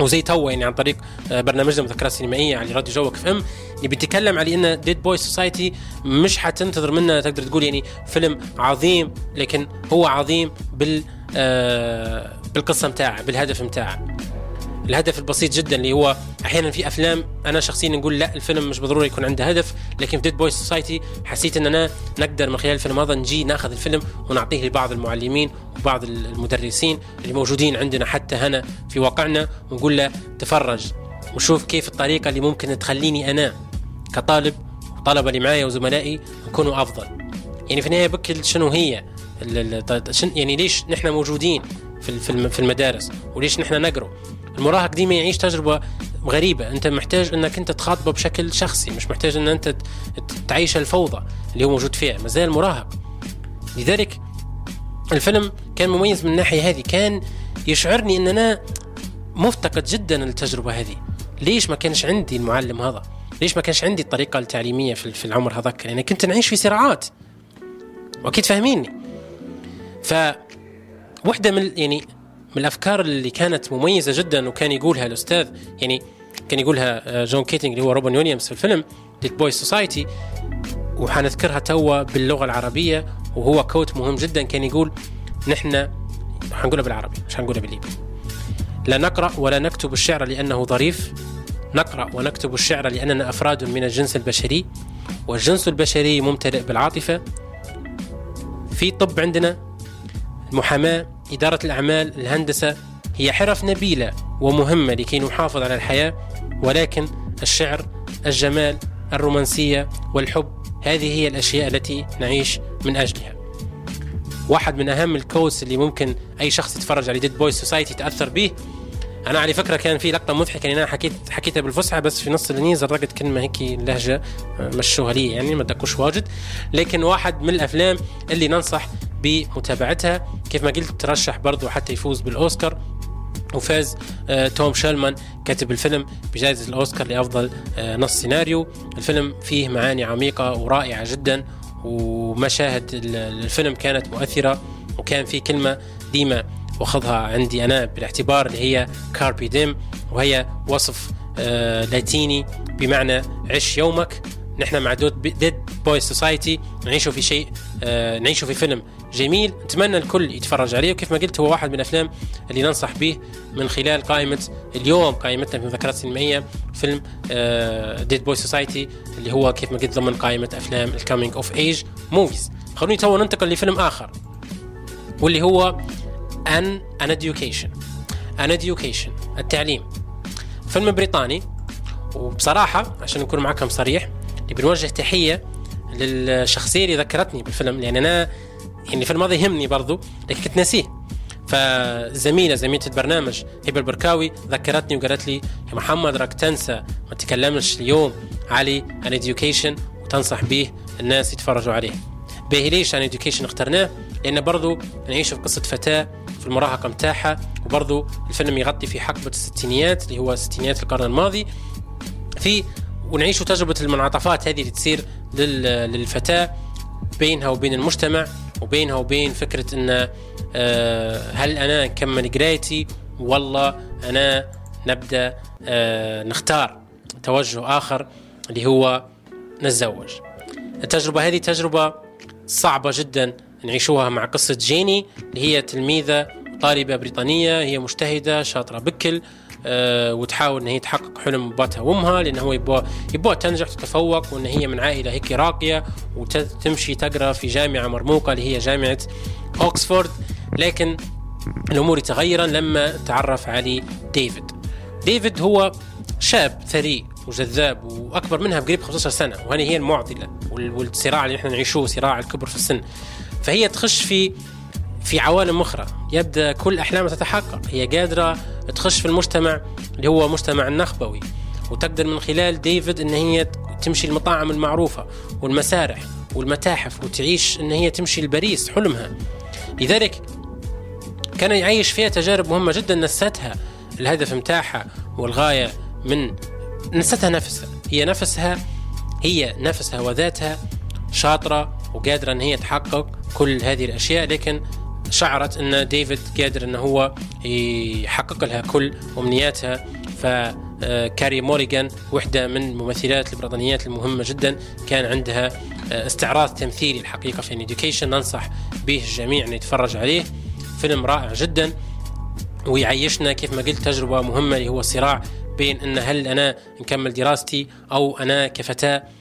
وزي تو يعني عن طريق آه، برنامجنا مذكرات سينمائية على راديو جوك اف ام اللي بيتكلم على إن Dead Poets Society مش حتنتظر منه تقدر تقول يعني فيلم عظيم لكن هو عظيم بال آه بالقصة متاعه بالهدف متاعه. الهدف البسيط جدا اللي هو أحيانا في أفلام أنا شخصيا نقول لا الفيلم مش بالضروره يكون عنده هدف لكن في Dead Poets Society حسيت اننا نقدر من خلال الفيلم هذا نجي ناخذ الفيلم ونعطيه لبعض المعلمين وبعض المدرسين اللي موجودين عندنا حتى هنا في واقعنا ونقول له تفرج وشوف كيف الطريقة اللي ممكن تخليني أنا كطالب والطلبه اللي معايا وزملائي نكونوا أفضل. يعني في النهاية بكل شنو هي يعني ليش نحن موجودين في في المدارس وليش نحن نقرأ؟ المراهق ديما يعيش تجربة غريبة. أنت محتاج أنك أنت تخاطبه بشكل شخصي مش محتاج أن أنت تعيش الفوضى اللي هو موجود فيها. مازال مراهق. لذلك الفيلم كان مميز من الناحية هذه. كان يشعرني ان أنا مفتقد جدا التجربه هذه. ليش ما كانش عندي المعلم هذا؟ ليش ما كانش عندي الطريقة التعليمية في العمر هذاك؟ يعني كنت نعيش في صراعات. وأكيد فاهميني. ف واحدة من يعني من الأفكار اللي كانت مميزة جدا وكان يقولها الأستاذ يعني كان يقولها آه، جون كيتنج اللي هو روبن ويليامز في الفيلم Dead Poets Society وحنذكرها توا باللغة العربية وهو quote مهم جدا كان يقول نحن حنقولها بالعربي مش حنقولها بالليبي لا نقرأ ولا نكتب الشعر لأنه ظريف. نقرأ ونكتب الشعر لأننا أفراد من الجنس البشري. والجنس البشري ممتلئ بالعاطفة. في طب عندنا المحاماة. إدارة الأعمال الهندسة هي حرف نبيلة ومهمة لكي نحافظ على الحياة ولكن الشعر الجمال الرومانسية والحب هذه هي الأشياء التي نعيش من أجلها. واحد من أهم ال quotes اللي ممكن أي شخص يتفرج على Dead Poets Society يتأثر به. أنا على فكرة كان في لقطة مضحكة لأن أنا حكيت حكيتها بالفصحى بس في نص الانجليزي زرقت كلمة هيك لهجة آه، مشوها لي يعني ما دكوش واجد. لكن واحد من الأفلام اللي ننصح بمتابعتها. كيف ما قلت ترشح برضو حتى يفوز بالأوسكار وفاز آه، توم شالمان كاتب الفيلم بجائزة الأوسكار لأفضل آه، نص سيناريو. الفيلم فيه معاني عميقة ورائعة جدا ومشاهد ال- الفيلم كانت مؤثرة وكان في كلمة ديما واخذها عندي أنا بالاعتبار اللي هي carpe diem وهي وصف آه، لاتيني بمعنى عش يومك نحن مع Dead Poets Society نعيشوا في شيء نعيشوا في فيلم جميل. نتمنى الكل يتفرج عليه وكيف ما قلت هو واحد من الأفلام اللي ننصح به من خلال قائمة اليوم قائمتنا في المذكرات السينمائية فيلم Dead Poets Society اللي هو كيف ما قلت ضمن قائمة أفلام ال coming of age movies خلوني تو ننتقل لفيلم آخر واللي هو An, An Education. An Education التعليم. فيلم بريطاني وبصراحة عشان نكون معكم صريح اللي بنوجه تحية للشخصية اللي ذكرتني بالفيلم لأن أنا يعني الفيلم هذا يهمني برضو لكن كنت ناسيه. فزميلة زميلة البرنامج هبة البركاوي ذكرتني وقالت لي يا محمد راك تنسى ما تكلمش اليوم. علي ان education. وتنصح به الناس يتفرجوا عليه. باهي ليش ان education اخترناه؟ لأن برضو نعيش في قصة فتاة في المراهقة متاحة وبرضو الفيلم يغطي في حقبة الستينيات اللي هو ستينيات القرن الماضي. في ونعيشوا تجربة المنعطفات هذه اللي تصير لل- للفتاة بينها وبين المجتمع. وبينها وبين فكرة أن آه، هل أنا نكمل قرايتي؟ والله أنا نبدأ آه، نختار توجه آخر اللي هو نتزوج. التجربة هذه تجربة صعبة جدا نعيشوها مع قصة جيني اللي هي تلميذة طالبة بريطانية هي مجتهدة شاطرة بكل. وتحاول إن هي تحقق حلم باباتها وأمها لأن هو يبغى يبغى تنجح تتفوق وإن هي من عائلة هيك راقية وتمشي تقرأ في جامعة مرموقة اللي هي جامعة أوكسفورد. لكن الأمور تغيرا لما تعرف على ديفيد. ديفيد هو شاب ثري وجذاب وأكبر منها بقريب 15 سنة وهذه هي المعضلة وال- والصراع اللي نحن نعيشوه صراع الكبر في السن. فهي تخش في في عوالم أخرى. يبدأ كل احلامها تتحقق. هي قادرة تخش في المجتمع اللي هو مجتمع النخبوي. وتقدر من خلال ديفيد إن هي تمشي المطاعم المعروفة والمسارح والمتاحف وتعيش إن هي تمشي لباريس حلمها. لذلك كان يعيش فيها تجارب مهمة جدا نستها الهدف متاعها والغاية من نستها نفسها. هي نفسها هي نفسها وذاتها شاطرة وقادرة إن هي تحقق كل هذه الأشياء لكن شعرت إن ديفيد قادر إن هو يحقق لها كل أمنياتها. فكاري موريغان واحدة من الممثلات البريطانيات المهمة جدا كان عندها آه، استعراض تمثيلي الحقيقة في education. ننصح به الجميع أن يتفرج عليه. فيلم رائع جدا. ويعيشنا كيف ما قلت تجربة مهمة اللي هو صراع بين أن هل أنا نكمل دراستي أو أنا كفتاة. آه،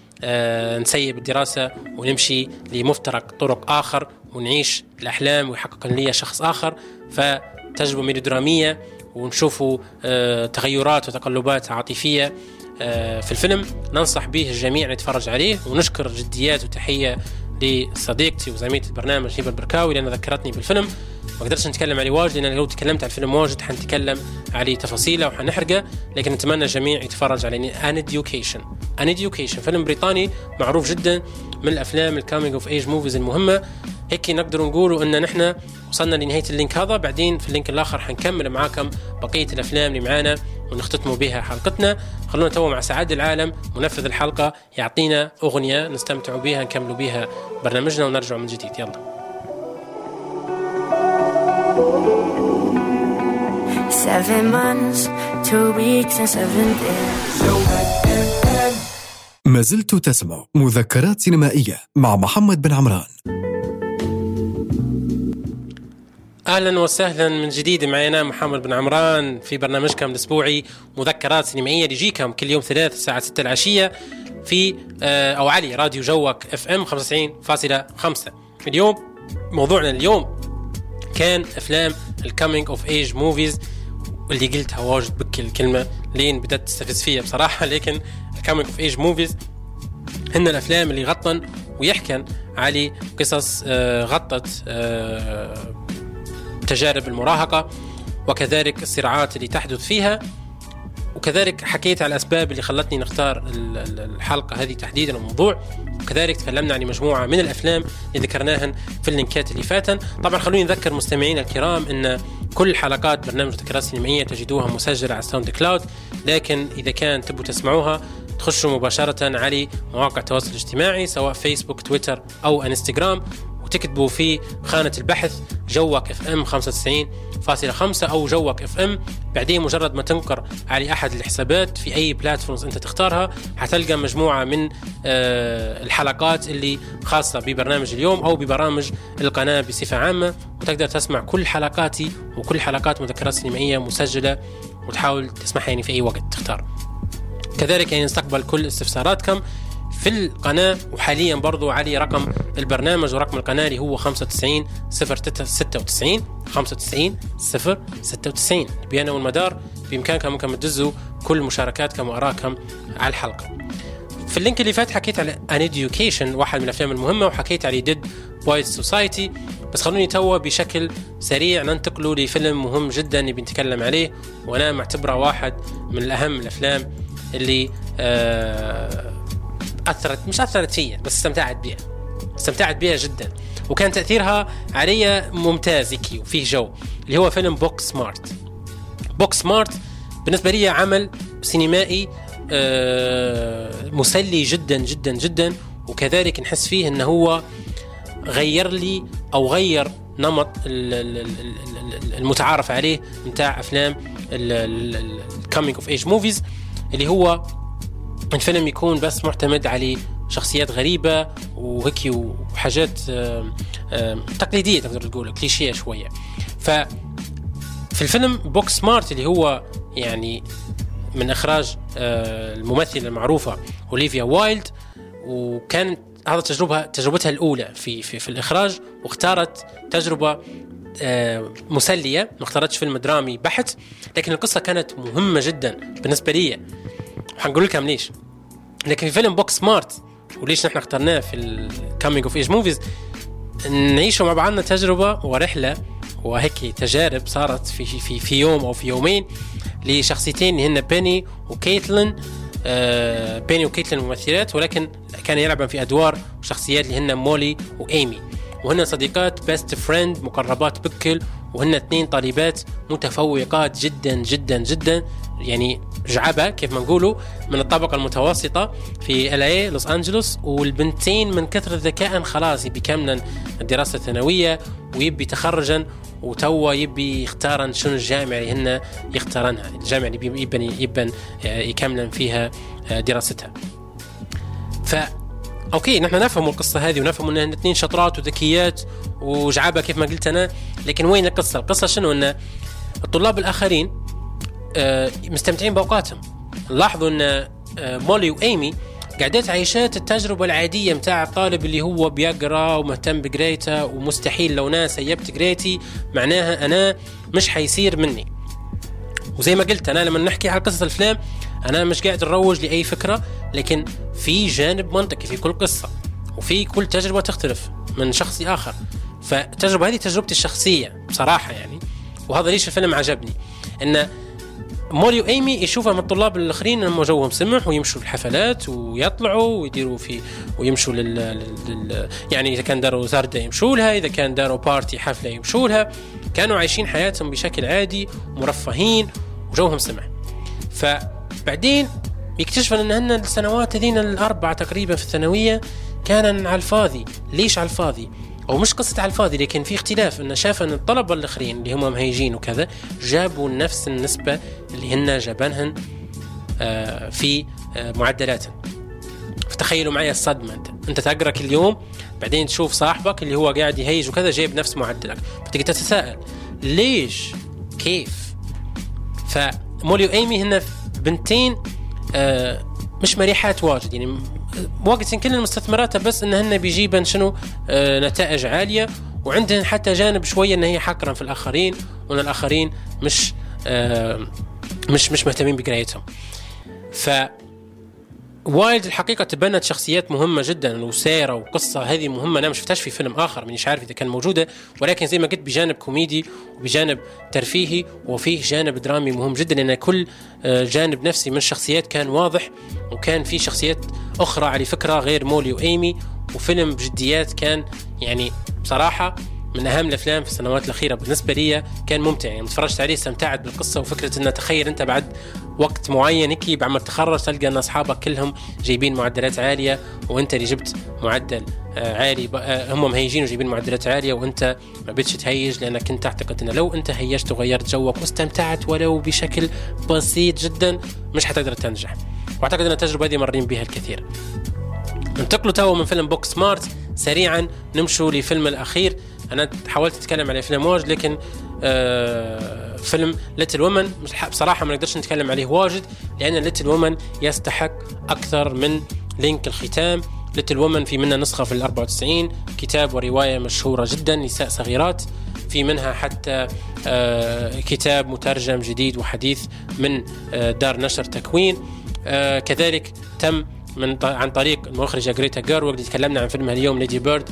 نسيب الدراسة ونمشي لمفترق طرق آخر ونعيش الأحلام ويحقق لي شخص آخر. فتجربة ميلودرامية ونشوفوا آه، تغيرات وتقلبات عاطفية آه، في الفيلم. ننصح به الجميع يتفرج عليه ونشكر جديات وتحية لصديقتي وزميلة البرنامج هبة البركاوي لأنها ذكرتني بالفيلم. ما قدرتش نتكلم عليه واجد لأن لو تكلمت على الفيلم واجد حنتكلم عليه تفاصيله وحنحرقه لكن نتمنى الجميع يتفرج على An Education, An Education فيلم بريطاني معروف جدا من الأفلام ال coming of age movies المهمة. هيك نقدر نقولوا إن نحن وصلنا لنهاية ال link هذا. بعدين في ال link الآخر حنكمل معاكم بقية الأفلام اللي معانا ونختتموا بها حلقتنا. خلونا تو مع سعاد العالم منفذ الحلقة. يعطينا أغنية نستمتعوا بها نكملوا بها برنامجنا ونرجع من جديد. يلا. Seven months, two weeks, and seven days. ما زلت تسمع مذكرات سينمائية مع محمد بن عمران. أهلا وسهلا من جديد معي أنا محمد بن عمران في برنامجكم الأسبوعي مذكرات سينمائية يجيكم كل يوم ثلاث الساعة 6 العشية في آه، أو علي راديو جوك اف ام 95.5 اليوم موضوعنا اليوم كان أفلام ال coming of age movies واللي قلتها واجد بكل الكلمة لين بدأت تستفز فيها بصراحة لكن ال coming of age movies هن الأفلام اللي غطن ويحكن على قصص آه، غطت آه، تجارب المراهقة وكذلك الصراعات اللي تحدث فيها وكذلك حكيت على الأسباب اللي خلتني نختار الحلقة هذه تحديدا الموضوع. وكذلك تكلمنا عن مجموعة من الأفلام اللي ذكرناهن في اللينكات اللي فاتن. طبعا خلوني نذكر مستمعينا الكرام إن كل حلقات برنامج ذكريات سينمائية تجدوها مسجلة على ساوند كلاود لكن إذا كان تبوا تسمعوها تخشوا مباشرة على مواقع التواصل الاجتماعي سواء فيسبوك تويتر أو إنستغرام. وتكتبوا في خانة البحث جوك إف إم 95.5 أو جوك إف إم. بعدين مجرد ما تنقر على أحد الحسابات في أي platforms أنت تختارها حتلقى مجموعة من آه، الحلقات اللي خاصة ببرنامج اليوم أو ببرامج القناة بصفة عامة. وتقدر تسمع كل حلقاتي وكل حلقات مذكرات سينمائية مسجلة وتحاول تسمعها يعني في أي وقت تختار. كذلك يعني نستقبل كل استفساراتكم في القناة وحاليا برضو علي رقم البرنامج ورقم القناة اللي هو 95 096 95 096 بيانا والمدار بإمكانكم أنكم تدزوا كل مشاركاتكم وآراءكم على الحلقة. في link اللي فات حكيت على ان An Education واحد من الأفلام المهمة وحكيت على Dead Poets Society بس خلوني توا بشكل سريع ننتقلوا لفيلم مهم جدا نبي نتكلم عليه وأنا معتبره واحد من الأهم الأفلام اللي آه اثرت مش أثرت فيا بس استمتعت بها استمتعت بها جدا. وكان تأثيرها علي ممتاز كي وفيه جو اللي هو فيلم Booksmart. Booksmart بالنسبة لي عمل سينمائي آه، مسلي جدا جدا جدا. وكذلك نحس فيه إنه هو غير لي أو غير نمط المتعارف عليه نتاع أفلام ال coming of age movies اللي هو الفيلم يكون بس معتمد على شخصيات غريبة وهيك وحاجات تقليدية تقدر تقول كليشيه شوية. ف في الفيلم Booksmart اللي هو يعني من إخراج آه، الممثلة المعروفة أوليفيا وايلد وكانت هذا تجربة تجربتها الأولى في في, في الإخراج واختارت تجربة آه، مسلية. ما اختارتش فيلم درامي بحت لكن القصة كانت مهمة جدا بالنسبة لي وحنقول لكم ليش لكن في فيلم Booksmart وليش نحن اخترناه في ال coming of age movies نعيشوا مع بعضنا تجربة ورحلة. وهيك تجارب صارت في في في يوم أو في يومين لشخصيتين هن بيني وكيتلين. آه بيني وكيتلين ممثلات ولكن كان يلعبن في أدوار وشخصيات اللي هن مولي وأيمي. وهن صديقات best friend مقربات بكل وهن اثنين طالبات متفوقات جدا جدا جدا. يعني جعابة كيف ما نقولوا من الطبقة المتوسطة في ال LA لوس انجلوس والبنتين من كثر الذكاء خلاص يبي كاملا الدراسة الثانوية ويبي تخرجا وتوا يبي يختارن شنو الجامعة اللي هن يختارنها. الجامعة اللي يبن يبن يكملن فيها دراستها. ف أوكي نحن نفهم القصة هذه ونفهم ان اثنين شطرات وذكيات وجعابة كيف ما قلت أنا لكن وين القصة؟ القصة شنو؟ إن الطلاب الآخرين آه، مستمتعين بأوقاتهم. لاحظوا إن آه، مولي وإيمي قعدت عايشات التجربة العادية متاع الطالب اللي هو بيقرأ ومهتم بقريته ومستحيل لو ناس سيبت قريتي معناها أنا مش حيصير مني. وزي ما قلت أنا لما نحكي على قصة الأفلام أنا مش قاعد نروج لأي فكرة لكن في جانب منطقي في كل قصة وفي كل تجربة تختلف من شخص لآخر فالتجربة هذه تجربتي الشخصية بصراحة يعني وهذا ليش الفيلم عجبني. إن موري وايمي يشوفها من الطلاب الآخرين إنهم جوهم سمح ويمشوا الحفلات ويطلعوا ويديروا في ويمشوا لل, لل... يعني إذا كان داروا زردة يمشوا لها إذا كان داروا بارتي حفلة يمشوا لها. كانوا عايشين حياتهم بشكل عادي مرفهين وجوهم سمح. فبعدين يكتشفوا أن هن السنوات هذين الأربعة تقريبا في الثانوية كان على الفاضي. ليش على الفاضي؟ أو مش قصة على الفاضي لكن في اختلاف. انه شاف أن الطلبه الاخرين اللي هم مهيجين وكذا جابوا نفس النسبة اللي هن جابنهن آه، في آه، معدلاتهم. فتخيلوا معي الصدمة أنت. أنت تقرا كل يوم بعدين تشوف صاحبك اللي هو قاعد يهيج وكذا جايب نفس معدلك. فتقدر تتساءل ليش؟ كيف؟ فمولي وايمي هن بنتين آه، مش مريحات واجد. يعني وقت كل مستثمرات بس انهن بيجيبن شنو؟ آه نتائج عالية. وعندهن حتى جانب شوية إن هي حقرا في الآخرين وإن الآخرين مش آه مش مش مهتمين بقرايتهم. ف وايلد الحقيقة تبنت شخصيات مهمة جدا وسيرة وقصة هذه مهمة أنا ما شفتهاش في فيلم آخر مانيش عارف إذا كان موجودة ولكن زي ما قلت بجانب كوميدي وبجانب ترفيهي وفيه جانب درامي مهم جدا لأن كل آه، جانب نفسي من الشخصيات كان واضح وكان في شخصيات أخرى على فكرة غير مولي وإيمي وفيلم بجديات كان يعني بصراحة من أهم الأفلام في السنوات الأخيرة بالنسبة لي كان ممتع يعني تفرجت عليه استمتعت بالقصة وفكرة إنه تخيل أنت بعد وقت معين هيك بعد ما تتخرج تلقى إن أصحابك كلهم جايبين معدلات عالية وأنت اللي جبت معدل آه، عالي آه، هم مهيجين وجايبين معدلات عالية وأنت ما بدش تهيج لأنك كنت تعتقد إنه لو أنت هيجت وغيرت جوك واستمتعت ولو بشكل بسيط جدا مش حتقدر تنجح. وأعتقد إن التجربة هذه مرين بها الكثير. انتقلوا تو من فيلم Booksmart. سريعا نمشوا لفيلم الأخير. أنا حاولت أتكلم على افلام واجد لكن آه فيلم Little Women بصراحة ما نقدرش نتكلم عليه واجد لأن Little Women يستحق أكثر من link الختام. Little Women في منها نسخة في ال 94 كتاب ورواية مشهورة جدا نساء صغيرات. في منها حتى آه كتاب مترجم جديد وحديث من آه دار نشر تكوين. آه كذلك تم من عن طريق المخرجة جريتا جيرويج اللي تكلمنا عن فيلمها اليوم Lady Bird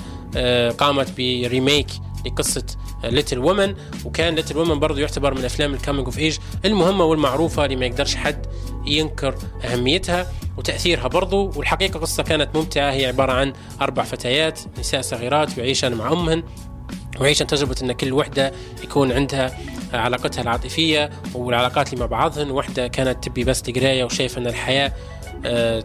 قامت ب remake لقصة Little Women وكان Little Women برضه يعتبر من أفلام ال coming of age المهمة والمعروفة اللي ما يقدرش حد ينكر أهميتها وتأثيرها برضه والحقيقة قصة كانت ممتعة هي عبارة عن أربع فتيات نساء صغيرات يعيشن مع أمهن ويعيشن تجربة أن كل وحدة يكون عندها علاقتها العاطفية والعلاقات اللي مع بعضهن. وحدة كانت تبي بس القراية وشايفة أن الحياة آه،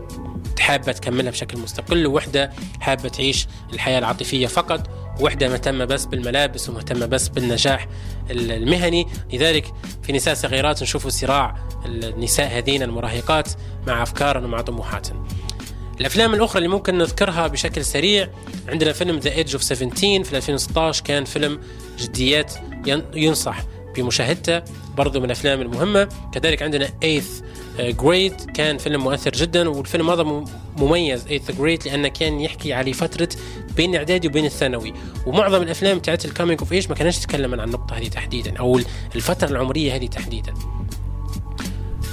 حابة تكملها بشكل مستقل ووحدة حابة تعيش الحياة العاطفية فقط. وحدة مهتمة بس بالملابس ومهتمة بس بالنجاح المهني. لذلك في نساء صغيرات نشوف صراع النساء هذين المراهقات مع أفكارهم ومع طموحاتهم. الأفلام الأخرى اللي ممكن نذكرها بشكل سريع عندنا فيلم The Edge of 17 في 2016 كان فيلم جديات ينصح بمشاهدته برضو من الأفلام المهمة. كذلك عندنا Eighth Grade كان فيلم مؤثر جدا والفيلم هذا مميز. Eighth Grade لأنه كان يحكي على فترة بين الاعدادي وبين الثانوي. ومعظم الأفلام تاعت ال coming of age ما كانش تتكلم عن النقطة هذه تحديدا أو الفترة العمرية هذه تحديدا.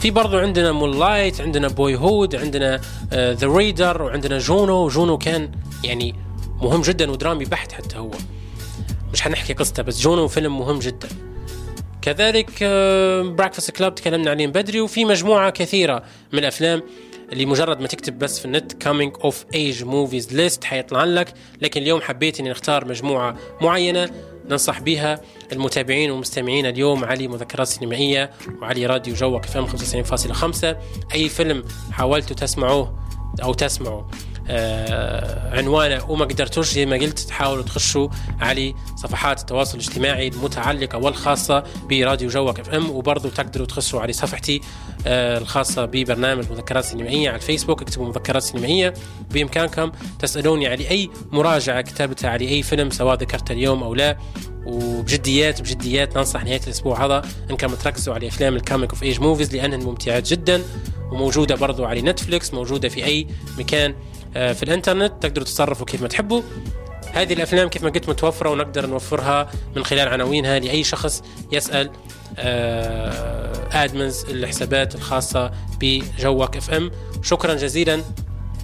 في برضو عندنا Moonlight عندنا Boyhood عندنا The uh, Reader وعندنا Juno Juno كان يعني مهم جدا ودرامي بحت حتى هو. مش حنحكي قصته بس Juno فيلم مهم جدا. كذلك Breakfast آه، Club تكلمنا عليه بدري وفي مجموعة كثيرة من الأفلام اللي مجرد ما تكتب بس في النت coming of age movies list حيطلع لك. لكن اليوم حبيت إني نختار مجموعة معينة ننصح بها المتابعين والمستمعين اليوم. علي مذكرات سينمائية وعلي راديو جوك إف إم 95.5 أي فيلم حاولتوا تسمعوه أو تسمعوا عنوانه. وما قدرتوش زي ما قلت تحاولوا تخشوا على صفحات التواصل الاجتماعي المتعلقة والخاصة براديو جوك إف إم وبرضه تقدروا تخشوا على صفحتي آه الخاصة ببرنامج مذكرات سينمائية على الفيسبوك. اكتبوا مذكرات سينمائية بإمكانكم تسألوني على أي مراجعة كتبتها على أي فيلم سواء ذكرت اليوم أو لا. وبجديات بجديات ننصح نهاية الأسبوع هذا انكم تركزوا على أفلام ال coming of age movies لأنهن ممتعات جدا وموجودة برضو على نتفليكس موجودة في أي مكان آه، في الإنترنت تقدروا تتصرفوا كيف ما تحبوا. هذه الأفلام كيف ما قلت متوفرة ونقدر نوفرها من خلال عناوينها لاي شخص يسأل admins آه، الحسابات الخاصة بجوك FM شكرا جزيلا.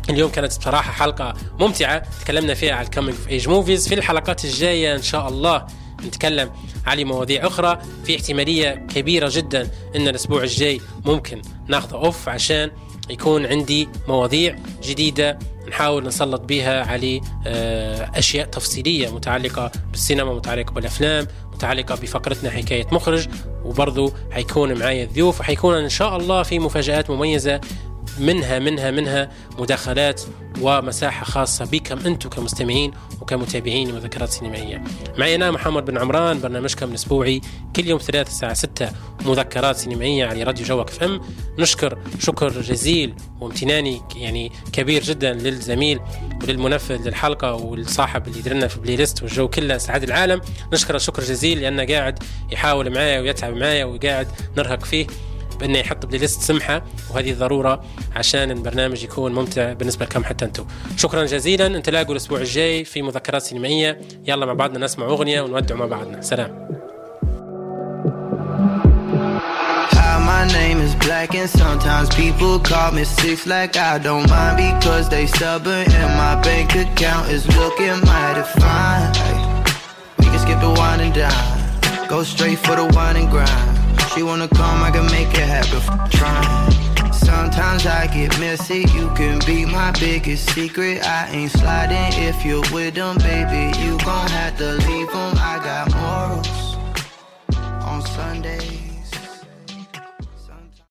اليوم كانت بصراحة حلقة ممتعة. تكلمنا فيها على ال coming of age movies في الحلقات الجاية إن شاء الله نتكلم على مواضيع أخرى. في احتمالية كبيرة جدا إن الأسبوع الجاي ممكن ناخذ off عشان يكون عندي مواضيع جديدة نحاول نسلط بها على آه، أشياء تفصيلية متعلقة بالسينما متعلقة بالأفلام متعلقة بفقرتنا حكاية مخرج وبرضه حيكون معي الضيوف وحيكون إن شاء الله في مفاجآت مميزة منها منها منها مداخلات ومساحة خاصة بكم أنتم كمستمعين وكمتابعين لمذكرات سينمائية. معي أنا محمد بن عمران برنامجكم الأسبوعي كل يوم ثلاث الساعة 6 مذكرات سينمائية على راديو جوك FM. نشكر شكر جزيل وامتناني يعني كبير جدا للزميل وللمنفذ للحلقة والصاحب اللي درنا في playlist والجو كله سعاد العالم. نشكر شكر جزيل لأنه قاعد يحاول معايا ويتعب معايا وقاعد نرهق فيه. بانه يحط بلاي ليست سمحه وهذه ضروره عشان البرنامج يكون ممتع بالنسبة لكم حتى أنتم شكرا جزيلا نتلاقوا الأسبوع الجاي في مذكرات سينمائيه يلا مع بعضنا نسمع اغنيه ونودع مع بعضنا سلام my name is black and sometimes people call me six like I don't mind because they stubborn and my bank account is looking mighty fine. we can skip the wine and dine, go straight for the wine and grind. She wanna come, I can make it happen. Trying. Sometimes I get messy, you can be my biggest secret. I ain't sliding if you're with them, baby. You gon' have to leave them. I got morals on Sunday.